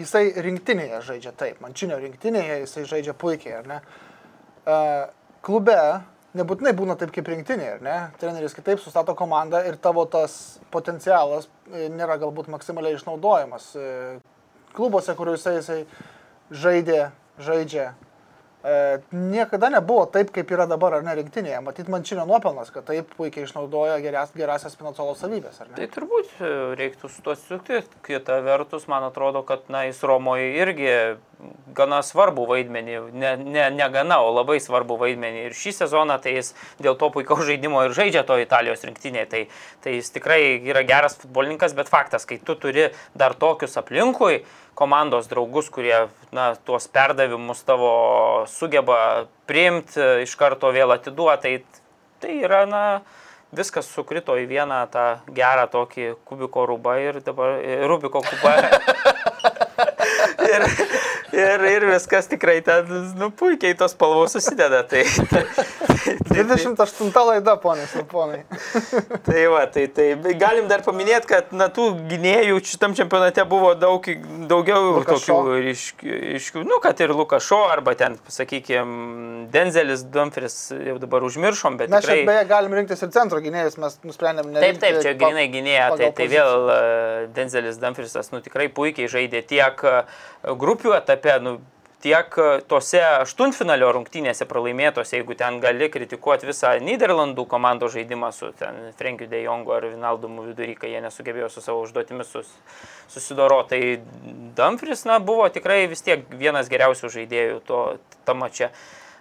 jisai rinktinėje žaidžia taip, mančinio rinktinėje jisai žaidžia puikiai, ar ne? E, Klube nebūtinai būna taip kaip rinktinėje, ar ne? Treneris kitaip sustato komandą ir tavo tas potencialas e, nėra galbūt maksimaliai išnaudojamas. E, Klubuose, kuriuose jisai žaidė, žaidžia, e, niekada nebuvo taip, kaip yra dabar, ar ne rinktinėje. Matyt, mančinio nuopelnas, kad taip puikiai išnaudoja geras, gerasias Pinacolos savybės, ar ne? Tai turbūt reiktų su tuo sutikti. Kita vertus, man atrodo, kad na, jis Romoje irgi gana svarbu vaidmenį, ne, ne, ne gana, o labai svarbu vaidmenį. Ir šį sezoną tai jis dėl to puikaus žaidimo ir žaidžia to Italijos rinktinėje. Tai, tai jis tikrai yra geras futbolininkas, bet faktas, kai tu turi dar tokius aplinkui, komandos draugus, kurie na, tuos perdavimus tavo sugeba priimti, iš karto vėl atiduoti, tai, tai yra, na, viskas sukrito į vieną tą gerą tokį kubiko rubą ir dabar Rubiko kubą. ir, ir, ir viskas tikrai ten, nu, puikiai tos spalvos susideda. Tai, tai, tai, 28 laida, ponės ir ponai. Tai va, tai, tai galim dar paminėti, kad na, tų gynėjų šitam čempionate buvo daug, daugiau Lukašo. tokių ryškių, ryškių, nu, kad ir Lukašo, arba ten, sakykime, Denzelis, Dumfries jau dabar užmiršom, bet Mes tikrai... beje galim rinktis ir centro gynėjus, mes nusprendėm ne. Taip, taip, čia grinai gynėja, tai, tai vėl e, Denzelis Dumfriesas, nu, tikrai puikiai žaidė tiek e, grupių etape, nu, tiek e, tose aštuntfinalio rungtynėse pralaimėtose, jeigu ten gali kritikuoti visą Niderlandų komandos žaidimą su ten Frenkiu De Jongu ar Vinaldumu vidury, kai jie nesugebėjo su savo užduotimis sus, susidoro. Tai Dumfries, na, buvo tikrai vis tiek vienas geriausių žaidėjų to tamo čia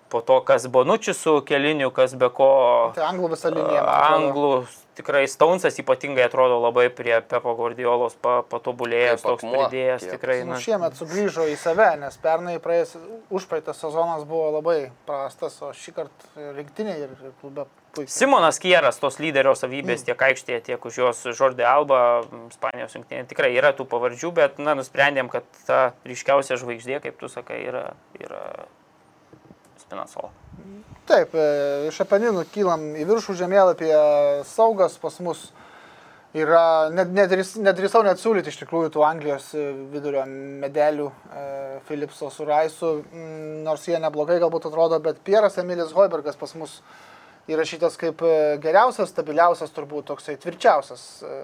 po to, kas Bonučius su keliniu, kas be ko. Tai anglų visą liniją. Anglų tikrai Staunsas ypatingai atrodo labai prie Pepo Gordiolos pa, patobulėjęs, toks pridėjęs kiek. tikrai. Nu, Na, šiemet sugrįžo į save, nes pernai praėjęs, užpraeitas sezonas buvo labai prastas, o šį kartą rinktinė ir ir klube puikiai. Simonas Kieras, tos lyderio savybės tiek aikštėje, tiek už jos Žordė Alba, Ispanijos rinktinė, tikrai yra tų pavardžių, bet na, nusprendėm, kad ta ryškiausia žvaigždė, kaip tu sakai, yra, yra Spinasola. Taip, e, iš Apeninų kylam į viršų žemėlapį, saugas pas mus yra, net, nedrįs- nedrįsau net siūlyti iš tikrųjų tų Anglijos e, vidurio medelių e, Philipso su Raisu, mm, nors jie neblogai galbūt atrodo, bet Pieras Emilis Hoibergas pas mus įrašytas kaip e, geriausias, stabiliausias, turbūt toksai tvirčiausias, e,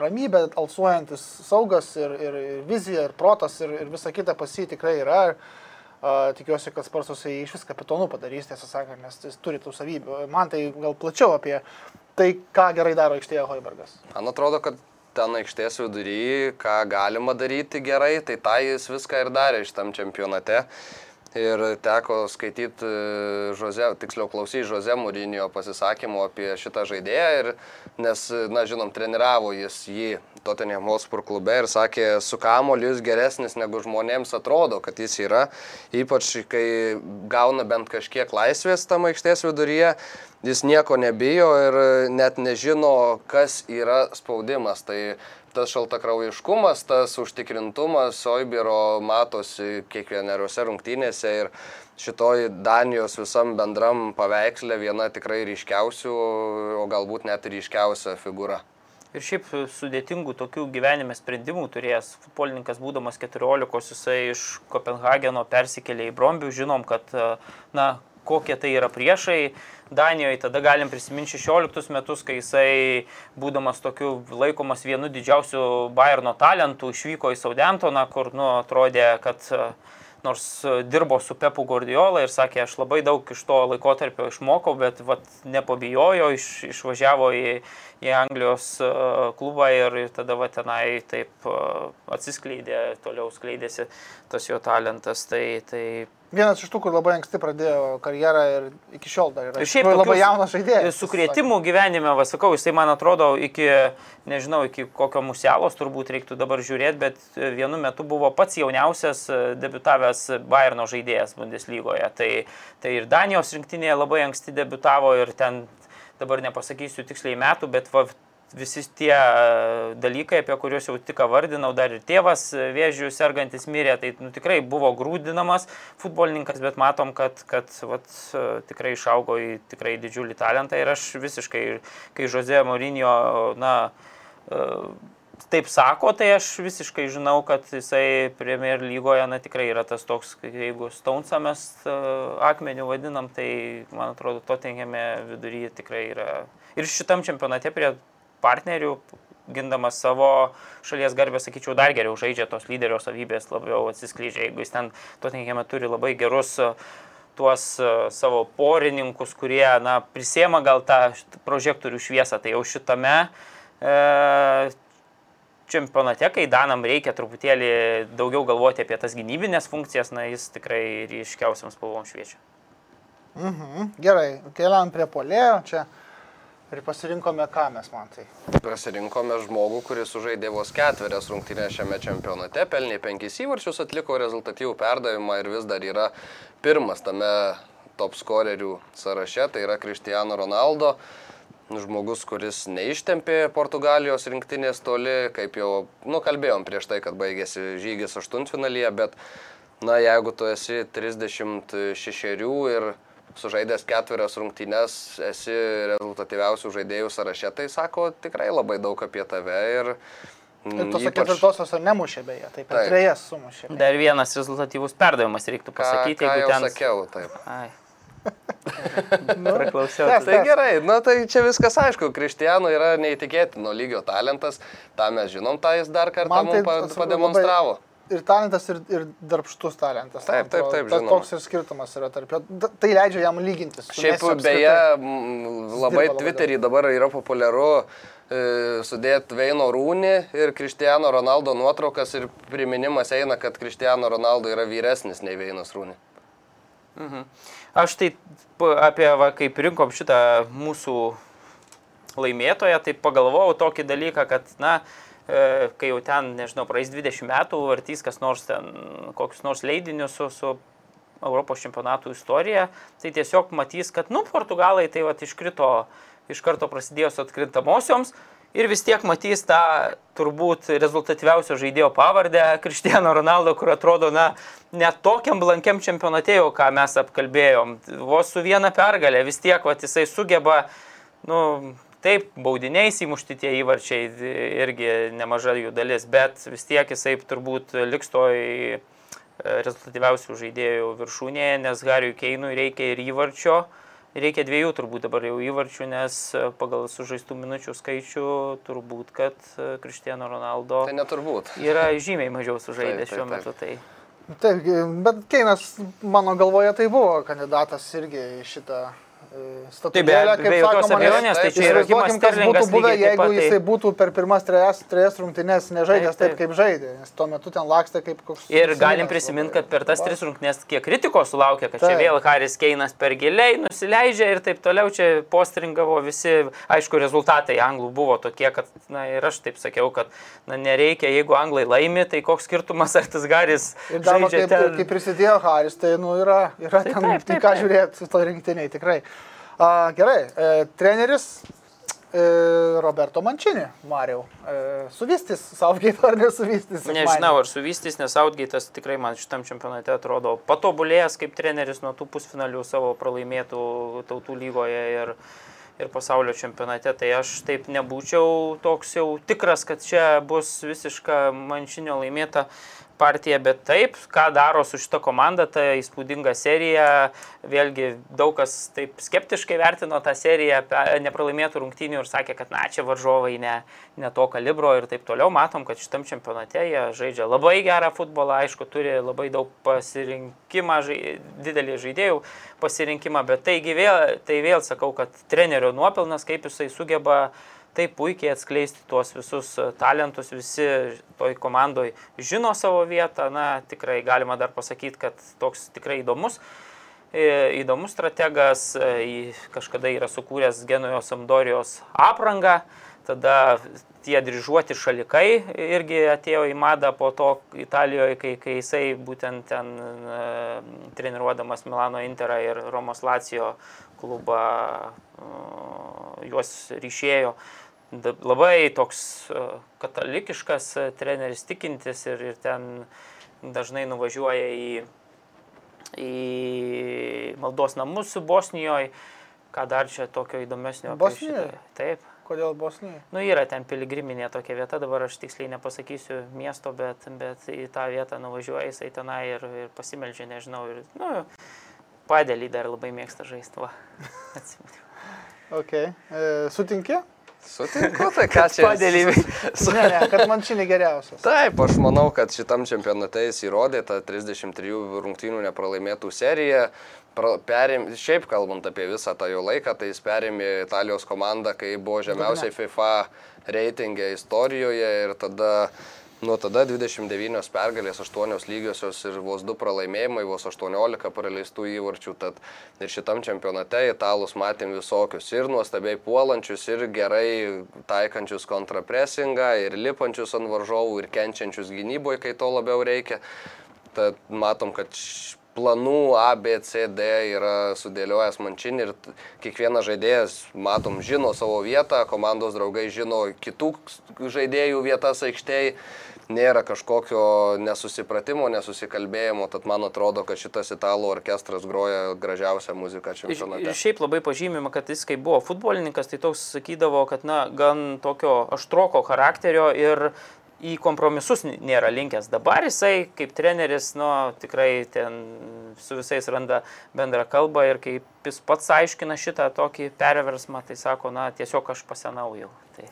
ramybė, alsuojantis saugas ir, ir, ir vizija, ir protas, ir, ir visa kita pas jį tikrai yra. A, tikiuosi, kad Sparsus jį iš vis kapitonu padarys, tiesą sakant, nes jis turi tų savybių. Man tai gal plačiau apie tai, ką gerai daro aikštėje Hoibergas. Man atrodo, kad ten aikštės vidury, ką galima daryti gerai, tai tą jis viską ir darė šitam čempionate. Ir teko skaityti Žoze, tiksliau klausyti Žoze Mūrinio pasisakymų apie šitą žaidėją, ir, nes, na, žinom, treniravo jis jį Tottenham Hotspur klube ir sakė, su kamoliu jis geresnis negu žmonėms atrodo, kad jis yra, ypač kai gauna bent kažkiek laisvės tam aikštės viduryje, jis nieko nebijo ir net nežino, kas yra spaudimas. Tai tas šaltakraujiškumas, tas užtikrintumas Oibiro matosi kiekvienose rungtynėse ir šitoj Danijos visam bendram paveiksle viena tikrai ryškiausių, o galbūt net ryškiausia figūra. Ir šiaip sudėtingų tokių gyvenime sprendimų turėjęs futbolininkas, būdamas 14, jisai iš Kopenhageno persikėlė į Brombių, žinom, kad, na, kokie tai yra priešai. Danijoje tada galim prisiminti 16 metus, kai jisai, būdamas tokiu laikomas vienu didžiausių Bayerno talentų, išvyko į Saudentoną, kur, nu, atrodė, kad e, nors dirbo su Pepu Gordiola ir sakė, aš labai daug iš to laikotarpio išmokau, bet vat, nepabijojo, iš, išvažiavo į, į Anglijos e, klubą ir, ir tada va, tenai taip e, atsiskleidė, toliau skleidėsi tas jo talentas. Tai, tai Vienas iš tų, kur labai anksti pradėjo karjerą ir iki šiol dar yra. Ir Iš tikrųjų labai jaunas žaidėjas. Sukretimų gyvenime, vasakau, jisai man atrodo iki, nežinau, iki kokio musialos turbūt reiktų dabar žiūrėti, bet vienu metu buvo pats jauniausias e, debitavęs Bayerno žaidėjas Bundeslygoje. Tai, tai ir Danijos rinktinėje labai anksti debitavo ir ten, dabar nepasakysiu tiksliai metų, bet va, visi tie e, dalykai, apie kuriuos jau tik vardinau, dar ir tėvas e, vėžių sergantis mirė, tai nu, tikrai buvo grūdinamas futbolininkas, bet matom, kad, kad vat, e, tikrai išaugo į tikrai didžiulį talentą ir aš visiškai, kai Jose Mourinho, na, taip sako, tai aš visiškai žinau, kad jisai Premier lygoje, na tikrai yra tas toks, jeigu Stonesą mes akmenių vadinam, tai man atrodo, Tottenhame viduryje tikrai yra. Ir šitam čempionate prie partnerių, gindamas savo šalies garbę, sakyčiau, dar geriau žaidžia tos lyderio savybės, labiau atsiskleidžia. Jeigu jis ten Tottenhame turi labai gerus tuos savo porininkus, kurie, na, prisėma gal tą prožektorių šviesą, tai jau šitame e, čempionate, kai Danam reikia truputėlį daugiau galvoti apie tas gynybinės funkcijas, na, jis tikrai ryškiausiam spalvom šviečia. Mhm. Gerai, keliam prie polėjo čia. Ir pasirinkome ką mes man tai. Pasirinkome žmogų, kuris sužaidė vos ketverias rungtynės šiame čempionate, pelnė penkis įvarčius, atliko rezultatyvų perdavimą ir vis dar yra pirmas tame top scorerių sąraše, tai yra Cristiano Ronaldo. Žmogus, kuris neištempė Portugalijos rinktinės toli, kaip jau nukalbėjom prieš tai, kad baigėsi žygis aštuntfinalyje, bet, na, jeigu tu esi 36 ir sužaidęs ketverias rungtynes, esi rezultatyviausių žaidėjų sąraše, tai sako tikrai labai daug apie tave ir... Ir tos ypač... ketvirtosios ar nemušė beje, taip, Taip. trejas sumušė. beje. Dar vienas rezultatyvus perdavimas reiktų Ką, pasakyti, ką jeigu jau ten... sakiau, taip. Ai. Praklausiau. tęs, Tai gerai, na tai čia viskas aišku, Kristijanų yra neįtikėtino lygio talentas, tą mes žinom, tą jis dar kartą Man tai mums pademonstravo. Ir talentas, ir, ir darbštus talentas. Taip, taip, taip, Ta-. Toks ir skirtumas yra tarp jo. Tai leidžia jam lygintis. Šiaip beje, labai Twitter'į dabar yra populiaru e, sudėti Veino Rūnį ir Cristiano Ronaldo nuotraukas ir priminimas eina, kad Cristiano Ronaldo yra vyresnis nei Veinas Rūnį. Aš tai apie, va, kaip rinkom šitą mūsų laimėtoją, tai pagalvojau tokį dalyką, kad, na, e, kai jau ten, nežinau, praeis 20 metų, vartys kas nors ten, kokius nors leidinius su, su Europos čempionatų istorija, tai tiesiog matys, kad, nu, portugalai tai va iškrito iš karto prasidėjus atkrintamosioms ir vis tiek matys tą turbūt rezultatyviausio žaidėjo pavardę Kristiano Ronaldo, kur atrodo, na, net tokiam blankiam čempionate jau, ką mes apkalbėjom, vos su viena pergalė, vis tiek, va, jisai sugeba, nu, taip, baudiniais įmušti tie įvarčiai irgi nemaža jų dalis, bet vis tiek jisai turbūt liks toj e, rezultatyviausių žaidėjų viršūnėje, nes Hariui Keinui reikia ir įvarčio, reikia dviejų turbūt dabar jau įvarčių, nes e, pagal sužaistų minučių skaičių turbūt, kad e, Cristiano Ronaldo Tai neturbūt. yra žymiai mažiau sužaidęs šiuo taip. metu. Tai. Taip, bet Keinas mano galvoje tai buvo kandidatas irgi į šitą e, statulėlę, jokios sakoma, abejonės, tai čia yra Kimas kas būtų buvę, taip jeigu pat, tai- jisai būtų per pirmas trejas, trejas rungtynes nežaidęs Taip, taip, taip. kaip žaidė, nes tuo metu ten lakstė kaip koks... Ir galim prisiminti, kad per tas tris rungtynes kiek kritikos sulaukė, kad čia Taip. vėl Haris Keinas per giliai nusileidžia ir taip toliau čia postringavo visi, aišku, rezultatai anglų buvo tokie, kad, na ir aš taip sakiau, kad, na nereikia, jeigu anglai laimi, tai koks skirtumas, ar tas Garis Ir dar kaip, ten. kaip prisidėjo Haris, tai nu, yra, yra Tai ten taip, taip, taip, ką taip. žiūrėti su to rinktiniai, tikrai. A, gerai, e, treneris e, Roberto Mančini, Mariau. E, suvystys Southgate ar nesuvystys? Nežinau, ar suvystys, nes Outgate'as tikrai man šitam čempionate atrodo patobulėjęs kaip treneris nuo tų pusfinalių savo pralaimėtų tautų lygoje ir, ir pasaulio čempionate. Tai aš taip nebūčiau toks jau tikras, kad čia bus visiška manšinio laimėta partija, bet taip, ką daro su šita komanda, ta įspūdinga serija, vėlgi daug kas taip skeptiškai vertino tą seriją nepralaimėtų rungtynių ir sakė, kad na, čia varžovai ne, ne to kalibro ir taip toliau. Matom, kad šitam čempionate jie žaidžia labai gerą futbolą, aišku, turi labai daug pasirinkimą, žai, didelį žaidėjų pasirinkimą, bet taigi vėl, tai vėl sakau, kad trenerio nuopilnas, kaip jisai sugeba taip puikiai atskleisti tuos visus e, talentus, visi toj komandoj žino savo vietą, na tikrai galima dar pasakyti, kad toks tikrai įdomus. e, Įdomus strategas, e, kažkada yra sukūręs Genujos Amdorijos aprangą, tada tie dryžuoti šalikai irgi atėjo į madą po to Italijoje, kai, kai jisai būtent ten treniruodamas Milano Interą ir Romos Lacijo klubą juos ryšėjo. Da- Labai toks e, katalikiškas e, treneris tikintis ir, ir ten dažnai nuvažiuoja į, į maldos namus Bosnijoje. Ką dar čia tokio įdomesnio? Bosnijoje? Taip. Kodėl Bosnija? Nu, yra ten piligriminė tokia vieta, dabar aš tiksliai nepasakysiu miesto, bet, bet į tą vietą nuvažiuoja jisai tenai ir, ir pasimeldžia, nežinau, ir, nu, padėlį dar labai mėgsta žaisti. va. Atsimenu. Okay. E, sutinki? Sutinku, tai ką čia. Padėlį. Ne, ne, kad Mančini geriausias. Taip, aš manau, kad šitam čempionate jis įrodė tą 33 rungtynių nepralaimėtų seriją. Pra- Perim, šiaip kalbant apie visą tą jo laiką, tai jis perėmė Italijos komandą, kai buvo žemiausiai FIFA reitingė istorijoje ir tada, nuo tada 29 pergalės, 8 lygiosios ir vos 2 pralaimėjimai, vos 18 praleistų įvarčių. Tad ir šitam čempionate italus matėm visokius ir nuostabiai puolančius, ir gerai taikančius kontrapresingą, ir lipančius ant varžovų, ir kenčiančius gynyboje, kai to labiau reikia. Tad matom, kad planų A, B, C, D yra sudėliojęs mančinį ir kiekvienas žaidėjas, matom, žino savo vietą, komandos draugai žino kitų žaidėjų vietas aikštėje, nėra kažkokio nesusipratimo, nesusikalbėjimo, tad man atrodo, kad šitas italų orkestras groja gražiausią muziką Ir čempionate. šiaip labai pažymima, kad jis, kai buvo futbolininkas, tai toks sakydavo, kad, na, gan tokio aštroko charakterio ir į kompromisus nėra linkęs. Dabar jisai, kaip treneris, nu, tikrai ten su visais randa bendrą kalbą ir kaip jis pats aiškina šitą tokį perversmą, tai sako, na, tiesiog aš pasenaujau. Tai.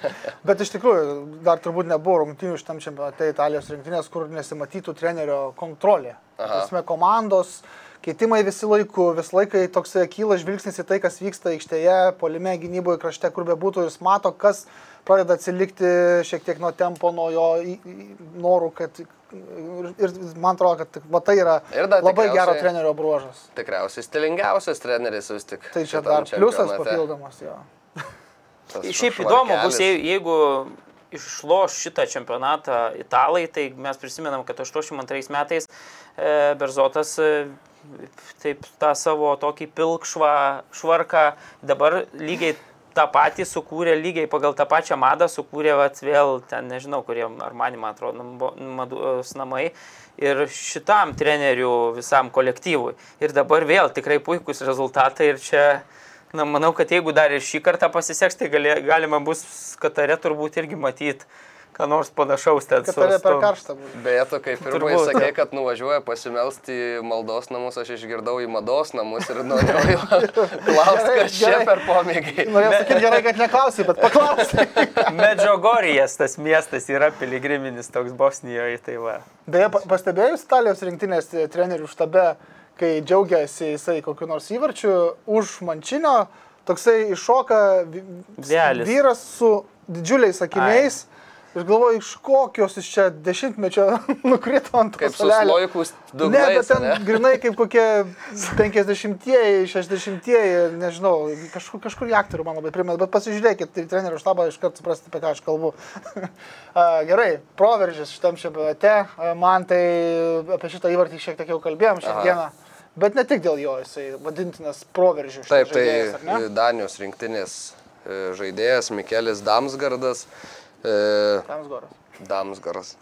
Bet iš tikrųjų, dar turbūt nebuvo rungtynių šitam čempionate Italijos rinktinės, kur nesimatytų trenerio kontrolė. Tasme, komandos, keitimai visi laiku, visą laiką toks kyla žvilgsnis į tai, kas vyksta aikštėje, polime, gynyboje, krašte, kur be būtų, jis mato, kas pradeda atsilikti šiek tiek nuo tempo, nuo jo norų, kad ir, ir man atrodo, kad va tai yra labai gero trenerio bruožas. Tikriausiai stilingiausias treneris vis tik. Tai čia dar pliusas papildomas jo. Šiaip įdomu bus, jeigu išloš šitą čempionatą italai, tai mes prisimenam, kad 82 metais e, Berzotas e, taip tą savo tokį pilkšvą švarką dabar lygiai tą patį sukūrė, lygiai pagal tą pačią madą sukūrė vat, vėl ten, nežinau, kurie, ar man, man atrodo, nambo- mados namai. Ir šitam trenerių visam kolektyvui. Ir dabar vėl tikrai puikūs rezultatai ir čia Na, manau, kad jeigu dar ir šį kartą pasiseks, tai gali, galima bus Katare turbūt irgi matyti, ką nors panašaus ten. Su- tave per karštą būtų. Beje, tu kaip pirmai Turbūt. sakei, kad nuvažiuoja pasimelsti į maldos namus, aš išgirdau į mados namus ir norėjau klausti, kas čia gerai. per pomėgiai. Norėjau sakyti gerai, kad neklausai, bet paklausai. Medžiogorijas tas miestas yra piligriminis toks Bosnijoje, tai va. Beje, pa- pastebėjus Italijos rinktinės e, trenerių štabe, kai džiaugiasi jisai kokiu nors įvarčiu už mančinio, toksai iššoka vyras su didžiuliais akiniais. Ir galvoju, iš kokios iš čia dešimtmečio nukrito ant Kaip su suolelio. sloikus Ne, bet ten ne? grinai kaip kokie 50-ieji, 60-ieji, nežinau, kažkur, kažkur aktorių man labai primena, bet pasižiūrėkit, tai trenerių štabą iš karto suprasti, apie ką aš kalbu. Gerai, proveržis šitam čempionate, man tai apie šitą įvartį šiek tiek jau kalbėjom šiandieną, bet ne tik dėl jo, jisai vadintinas proveržiu. Taip, žaidėjas, ar tai? Danijos rinktinės e, žaidėjas Mikelis Damsgardas. E, Tamsgoras. Damsgaras.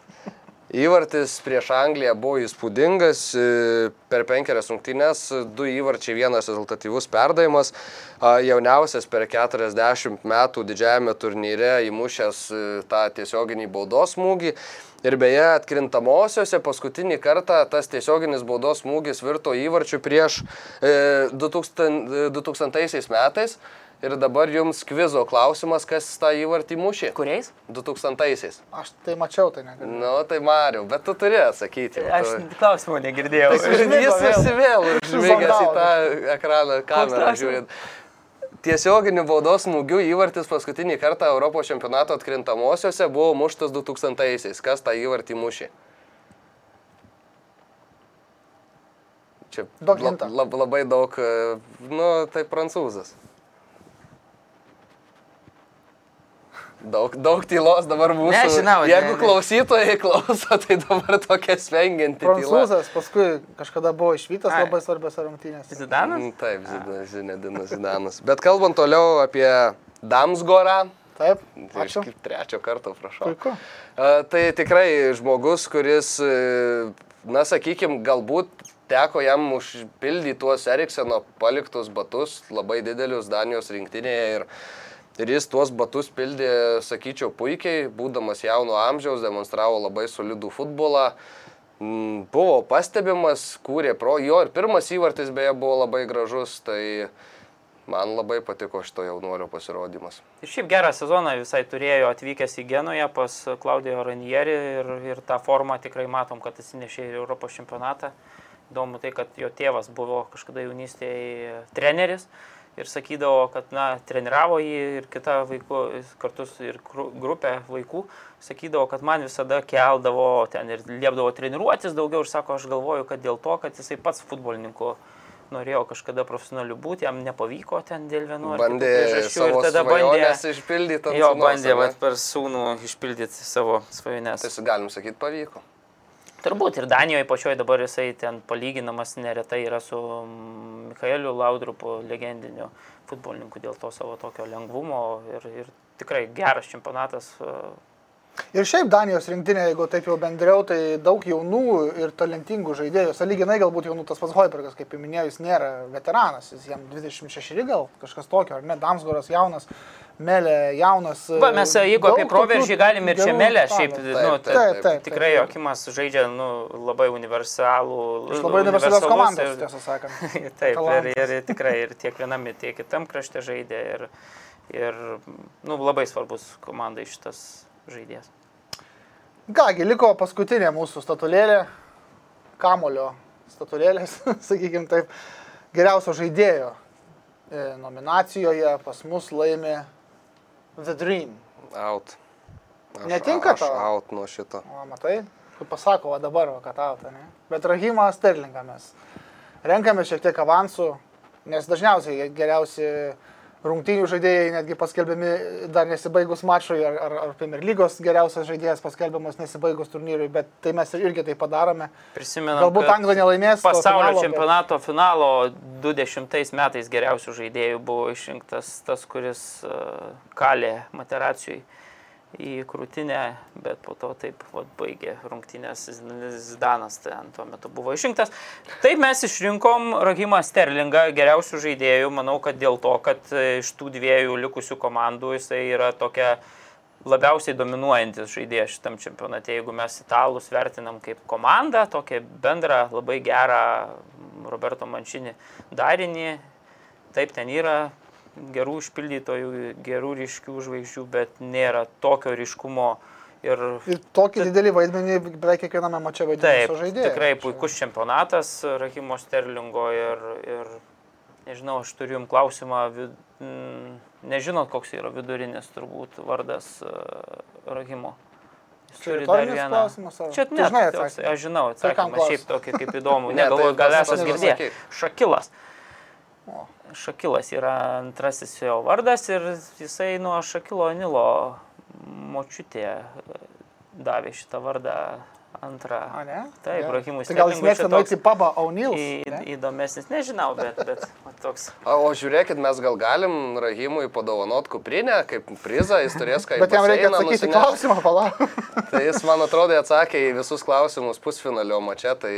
Įvartis prieš Angliją buvo įspūdingas. e, Per penkerias rungtynes du įvarčiai, vienas rezultatyvus perdavimas. Jauniausias per 40 metų didžiajame turnyre įmušęs e, tą tiesioginį baudos smūgį. Ir beje, atkrintamosiose paskutinį kartą tas tiesioginis baudos smūgis virto įvarčiu prieš e, 2000, 2000 metais. Ir dabar jums kvizo klausimas, kas tą įvartį mušė. Kuriais? 2000-aisiais. Aš tai mačiau, tai negaliu. Nu, tai Mariu, bet tu turi atsakyti. Aš klausimų negirdėjau. Tai Jis vėl. visi vėl užmigęs į tą ekraną kamerą žiūrint. Tiesioginių baudos smūgių įvartis paskutinį kartą Europos čempionato atkrintamosiose buvo muštas 2000-aisiais. Kas tą įvartį mušė? Čia lab, lab, labai daug, e, nu, tai prancūzas. Daug, daug tylos dabar mūsų. Nežinau, ne, Jeigu ne. klausytojai klauso, tai dabar tokia svengianti tyla. Prancūzas paskui kažkada buvo išvytas Ai. labai svarbios rungtynės. Zidanas? Mm, Taip, Zinedinas Zidanas. Bet kalbant toliau apie Damsgorą, Taip, tai ačiū. iš trečio karto prašau. Puiku. Tai tikrai žmogus, kuris, e, na sakykime, galbūt teko jam užpildyti tuos Erikseno paliktus batus, labai didelius Danijos rinktinėje ir, ir jis tuos batus pildė, sakyčiau, puikiai, būdamas jauno amžiaus, demonstravo labai solidų futbolą. Mm, Buvo pastebimas, kūrė pro jo ir pirmas įvartis beje buvo labai gražus, tai man labai patiko šito jaunuolio pasirodymas. Ir šiaip gerą sezoną visai turėjo atvykęs į Genoje pas Klaudijo Ranierį ir, ir tą formą tikrai matom, kad atsinešė į Europos čempionatą. Įdomu tai, kad jo tėvas buvo kažkada jaunystėje treneris ir sakydavo, kad, na, treniravo jį ir kitą vaikų, kartu ir gru- grupę vaikų, sakydavo, kad man visada keldavo ten ir liepdavo treniruotis daugiau ir sako, aš galvoju, kad dėl to, kad jisai pats futbolininku norėjo kažkada profesionaliu būti, jam nepavyko ten dėl vienu ar kitų priežasčių savo ir tada bandė išpildyti ant Jo, sūnaus, bandė vat, per sūnų išpildyti savo svajones. Tai galim sakyti, pavyko. Turbūt ir Danijoje pačioje dabar jisai ten palyginamas neretai yra su Mikaeliu Laudrupu, legendiniu futbolininku dėl to savo tokio lengvumo ir, ir tikrai geras čempionatas. e, Ir šiaip Danijos rinktinė, jeigu taip jau bendriau, tai daug jaunų ir talentingų žaidėjų. Saliginai galbūt jaunų tas pats Hoibergas, kaip jau minėjau, jis nėra veteranas, jis jam 26 gal, kažkas tokio, ar ne, Damsgoras jaunas, Melė jaunas. Va, mes e, jeigu apie proveržį tokių galim ir čia melę, šiaip, Taip, nu, taip, tai Taip, taip. tikrai. Jokimas žaidžia nu, labai universalų. Iš labai universalios komandos, tiesą sakant. Taip, ir, ir tikrai ir tiek vienam, tiek kitam krašte žaidė. Ir, ir nu, labai svarbus komandai šitas žaidėjas. Kągi, liko paskutinė mūsų statulėlė, kamulio statulėlės, sakykime taip, geriausio žaidėjo e, nominacijoje pas mus laimi The Dream. Out. Aš, Netinka aš tau? out nuo šito. O, matai, paskui pasako, o dabar, va, kad tau, ne? Bet Rahimą Sterlingą mes renkame šiek tiek avansų, nes dažniausiai geriausi rungtynių žaidėjai netgi paskelbiami dar nesibaigus mačui, ar, ar, ar Premier lygos geriausias žaidėjas paskelbiamas nesibaigus turnyrui, bet tai mes irgi tai padarome. Prisimenu, Galbūt Anglija nelaimės. Pasaulio finalo, bet- čempionato finalo 20 metais geriausių žaidėjų buvo išrinktas tas, kuris uh, kalė materacijui į krūtinę, bet po to taip vat, baigė rungtynės Zdanas, ten tuo metu buvo išrinktas. Taip mes išrinkom Rahimą Sterlingą geriausių žaidėjų, manau, kad dėl to, kad e, iš tų dviejų likusių komandų jisai yra tokia labiausiai dominuojantis žaidėjas šitam čempionate. Jeigu mes italus vertinam kaip komandą, tokią bendrą, labai gerą Roberto Mančinį darinį, taip ten yra gerų išpildytojų, gerų ryškių žvaigždžių, bet nėra tokio ryškumo ir Ir tokį didelį vaidmenį beveik kiekviename mače vaidina žaidėjais. tikrai puikus čempionatas Rahimo Sterlingo ir, ir nežinau, aš turiu jums klausimą, vid, mm, nežinot, koks yra vidurinis turbūt vardas uh, Rahimo. Jis Čia turi dar vieną. klausimas, ar- Čia ne, žinai atsakymą? aš žinau Tai atsakymą, šiaip tokį kaip įdomu, Ne, negalvoju, tai gal esate girdėję. Šakilas. O. Šakilas yra antrasis jo vardas ir jisai nuo Šakilo Nilo močiutė e, davė šitą vardą antrą. A, ne? Taip, Gerai. Rahimui Tai gal jis mėgsta nueiti pabą O'Neill? į- Įdomesnis, nežinau, bet, bet toks. O, o žiūrėkit, mes gal galim Rahimui padovanot kuprinę kaip prizą, jis turės ką Bet jam reikia atsakyti į klausimą, palauk. Tai jis, man atrodo, atsakė į visus klausimus pusfinalio mače, tai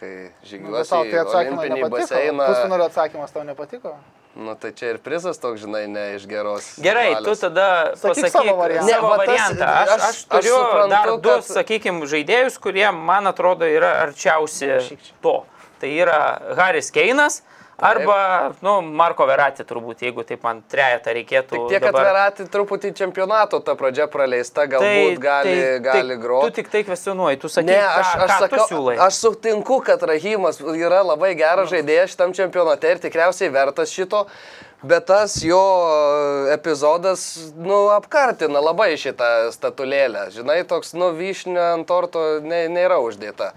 kai Nu, žygiuosi tau į tai atsakymai olimpinį nepatiko. baseiną. Pusfinalio atsakymas tau nepatiko. Nu, tai čia ir prizas toks, žinai, ne iš geros. Gerai, tu valios. tada Sakyk pasakyk savo variantą. savo Ne, va tas- variantą. Aš, aš- aš aš turiu suprantu, dar du, kad- sakykime, žaidėjus, kurie, man atrodo, yra arčiausi to. Tai yra Haris Keinas arba, nu, Marko Verati turbūt, jeigu taip man trejetą reikėtų. Tik tiek, kad dabar- Verati truputį čempionato ta pradžia praleista, galbūt gali, gali Tu groti. tik tai kvestionuoji, tu sakai, Ne, aš, ką, aš, ką sakau, tu siūlai. aš sutinku, kad Rahimas yra labai geras žaidėjas šitam čempionate ir tikriausiai vertas šito, bet tas jo epizodas, nu, apkartina labai šitą statulėlę. Žinai, toks, nu, vyšnė ant torto ne, nėra uždėta.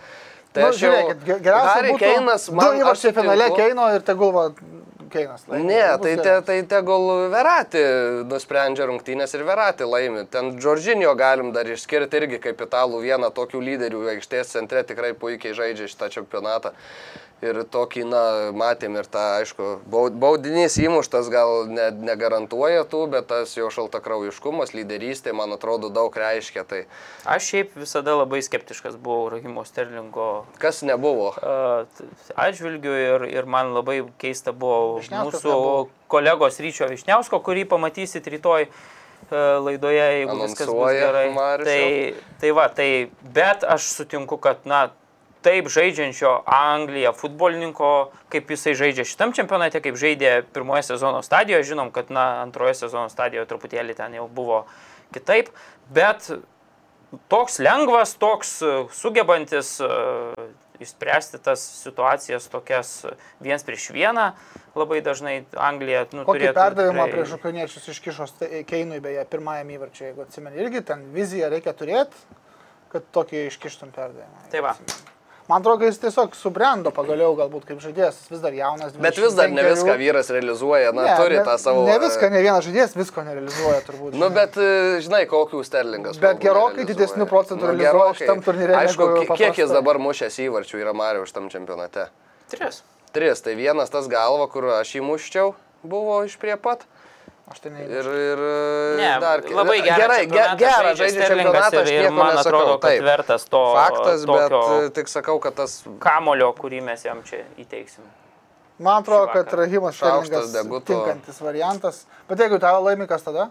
Tai Nu, aš žiūrėkit, ge- geriausia Harry būtų Keinas, du man aš įvarčiai finale. Keino ir tegul va Keinas. laimi. Ne, Bus tai, te, tai tegul Verati nusprendžia rungtynės ir Verati laimi. Ten Džordžinio galim dar išskirti irgi kaip italų vieną tokių lyderių aikštės centre tikrai puikiai žaidžia šitą čempionatą. Ir tokį, na, matėm ir tą, aišku, baud- baudinys įmuštas gal ne, negarantuoja tų, bet tas jo šaltakraujiškumas, lyderystė, man atrodo, daug reiškia. Tai Aš šiaip visada labai skeptiškas buvau Rahimo Sterlingo kas nebuvo? atžvilgiu ir, ir man labai keista buvo Vyšniauskas mūsų nebuvo. kolegos Ryčio Višniausko, kurį pamatysit rytoj laidoje, jeigu viskas bus Anonsuoja gerai. Marius Tai, tai va, tai, bet aš sutinku, kad, na, taip žaidžiančio Angliją futbolininko, kaip jisai žaidžia šitam čempionate, kaip žaidė pirmoje sezono stadijoje, žinom, kad, na, antroje sezono stadijoje truputėlį ten jau buvo kitaip, bet toks lengvas, toks e, sugebantis e, išspręsti tas situacijas tokias viens prieš vieną, labai dažnai Anglija nu, Kokį turėtų perdavimą tikrai- prieš ukrainiečius iškišo Keinui, beje, pirmajam įvarčiui, jeigu atsimeni, irgi ten viziją reikia turėti, kad tokį iškištum perdavimą. Tai va. Man atrodo, kad jis tiesiog subrendo pagaliau, galbūt kaip žaidėjas, vis dar jaunas. Bet vis dar ne 25. viską vyras realizuoja, na, turi ne, tą savo... Ne viską, ne vienas žaidėjas visko nerealizuoja turbūt. Nu, žinai. bet e, žinai, kokių sterlingas. Bet gerokai didesnių procentų Nu, realizuoja šitam turnyre Aišku, kiek jis dabar mušęs įvarčių yra Mario šitam čempionate? Tris. Tris, tai vienas tas galva, kur aš jį muščiau, buvo iš prie pat. Aš tai ne. Ir, ir Ne, dar labai gerą gerai, ge, čempionatą gerą žaidžia čempionatą, aš nieko man nesakau. atrodo, kad taip. vertas to Faktas, bet tokio- e, tik sakau, kad tas kamulio, kurį mes jam čia įteiksim. Man atrodo, kad. Rahimas Šaukštas deguto. tinkantis variantas. Bet jeigu italą laimi, kas tada?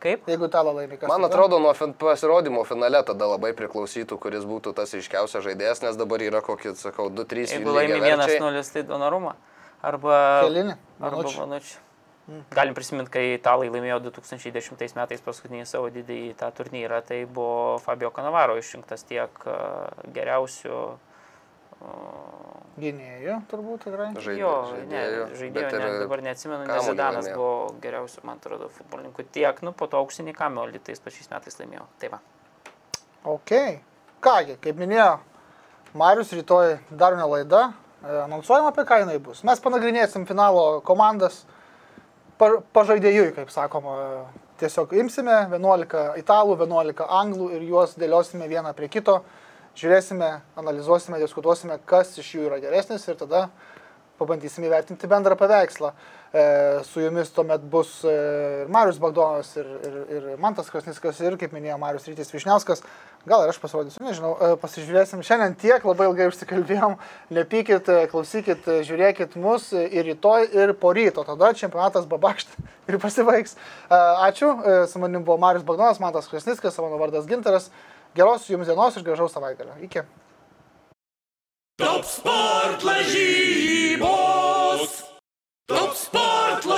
Kaip? Jeigu italą laimi, kas Man atrodo, nuo fin- pasirodymo finale tada labai priklausytų, kuris būtų tas iškiausias žaidėjas, nes dabar yra kokie, sakau, 2-3 Jeigu laimi 1-0, tai Donarumą. Arba... Kelinį? Arba Minučių. Manučių. Galim prisiminti, kai italai laimėjo 2010 metais paskutinį savo didįjį tą turnyrą, tai buvo Fabio Canavaro išrinktas tiek e, geriausių Gynėjų, turbūt tikrai. Žaidė- Jo, žaidėjų, ne, žaidėjo, bet ir ne, dabar neatsimenu, nes Zidanas buvo geriausių, man atrodo, futbolininkų. Tiek, nu, po to auksinį kamuolį tais pačiais metais laimėjo. Tai va. Ok. Kągi, kaip minėjo Marius, rytoj dar viena laida. E, Anonsuojama apie ką jinai bus. Mes panagrinėsim finalo komandas pažaidėjui, kaip sakoma. Tiesiog imsime 11 italų, 11 anglų ir juos dėliosime vieną prie kito. Žiūrėsime, analizuosime, diskutuosime, kas iš jų yra geresnis ir tada pabandysime įvertinti bendrą paveikslą. E, su jumis tuomet bus e, ir Marius Bagdonas, ir, ir, ir Mantas Krasnickas, ir, kaip minėjo Marius Rytis Višniauskas. Gal ir aš pasirodysiu, nežinau, e, pasižiūrėsim. Šiandien tiek, labai ilgai užsikalbėjom. Nepykit, e, klausykit, e, žiūrėkit mus ir rytoj, ir po ryto. Tada čempionatas babakšt ir pasibaigs. E, Ačiū. E, Su manim buvo Marius Bagdonas, Mantas Krasnickas, mano vardas Ginteras. Geros jums dienos ir gražaus savaitgalio. Iki. Top sport lažybos.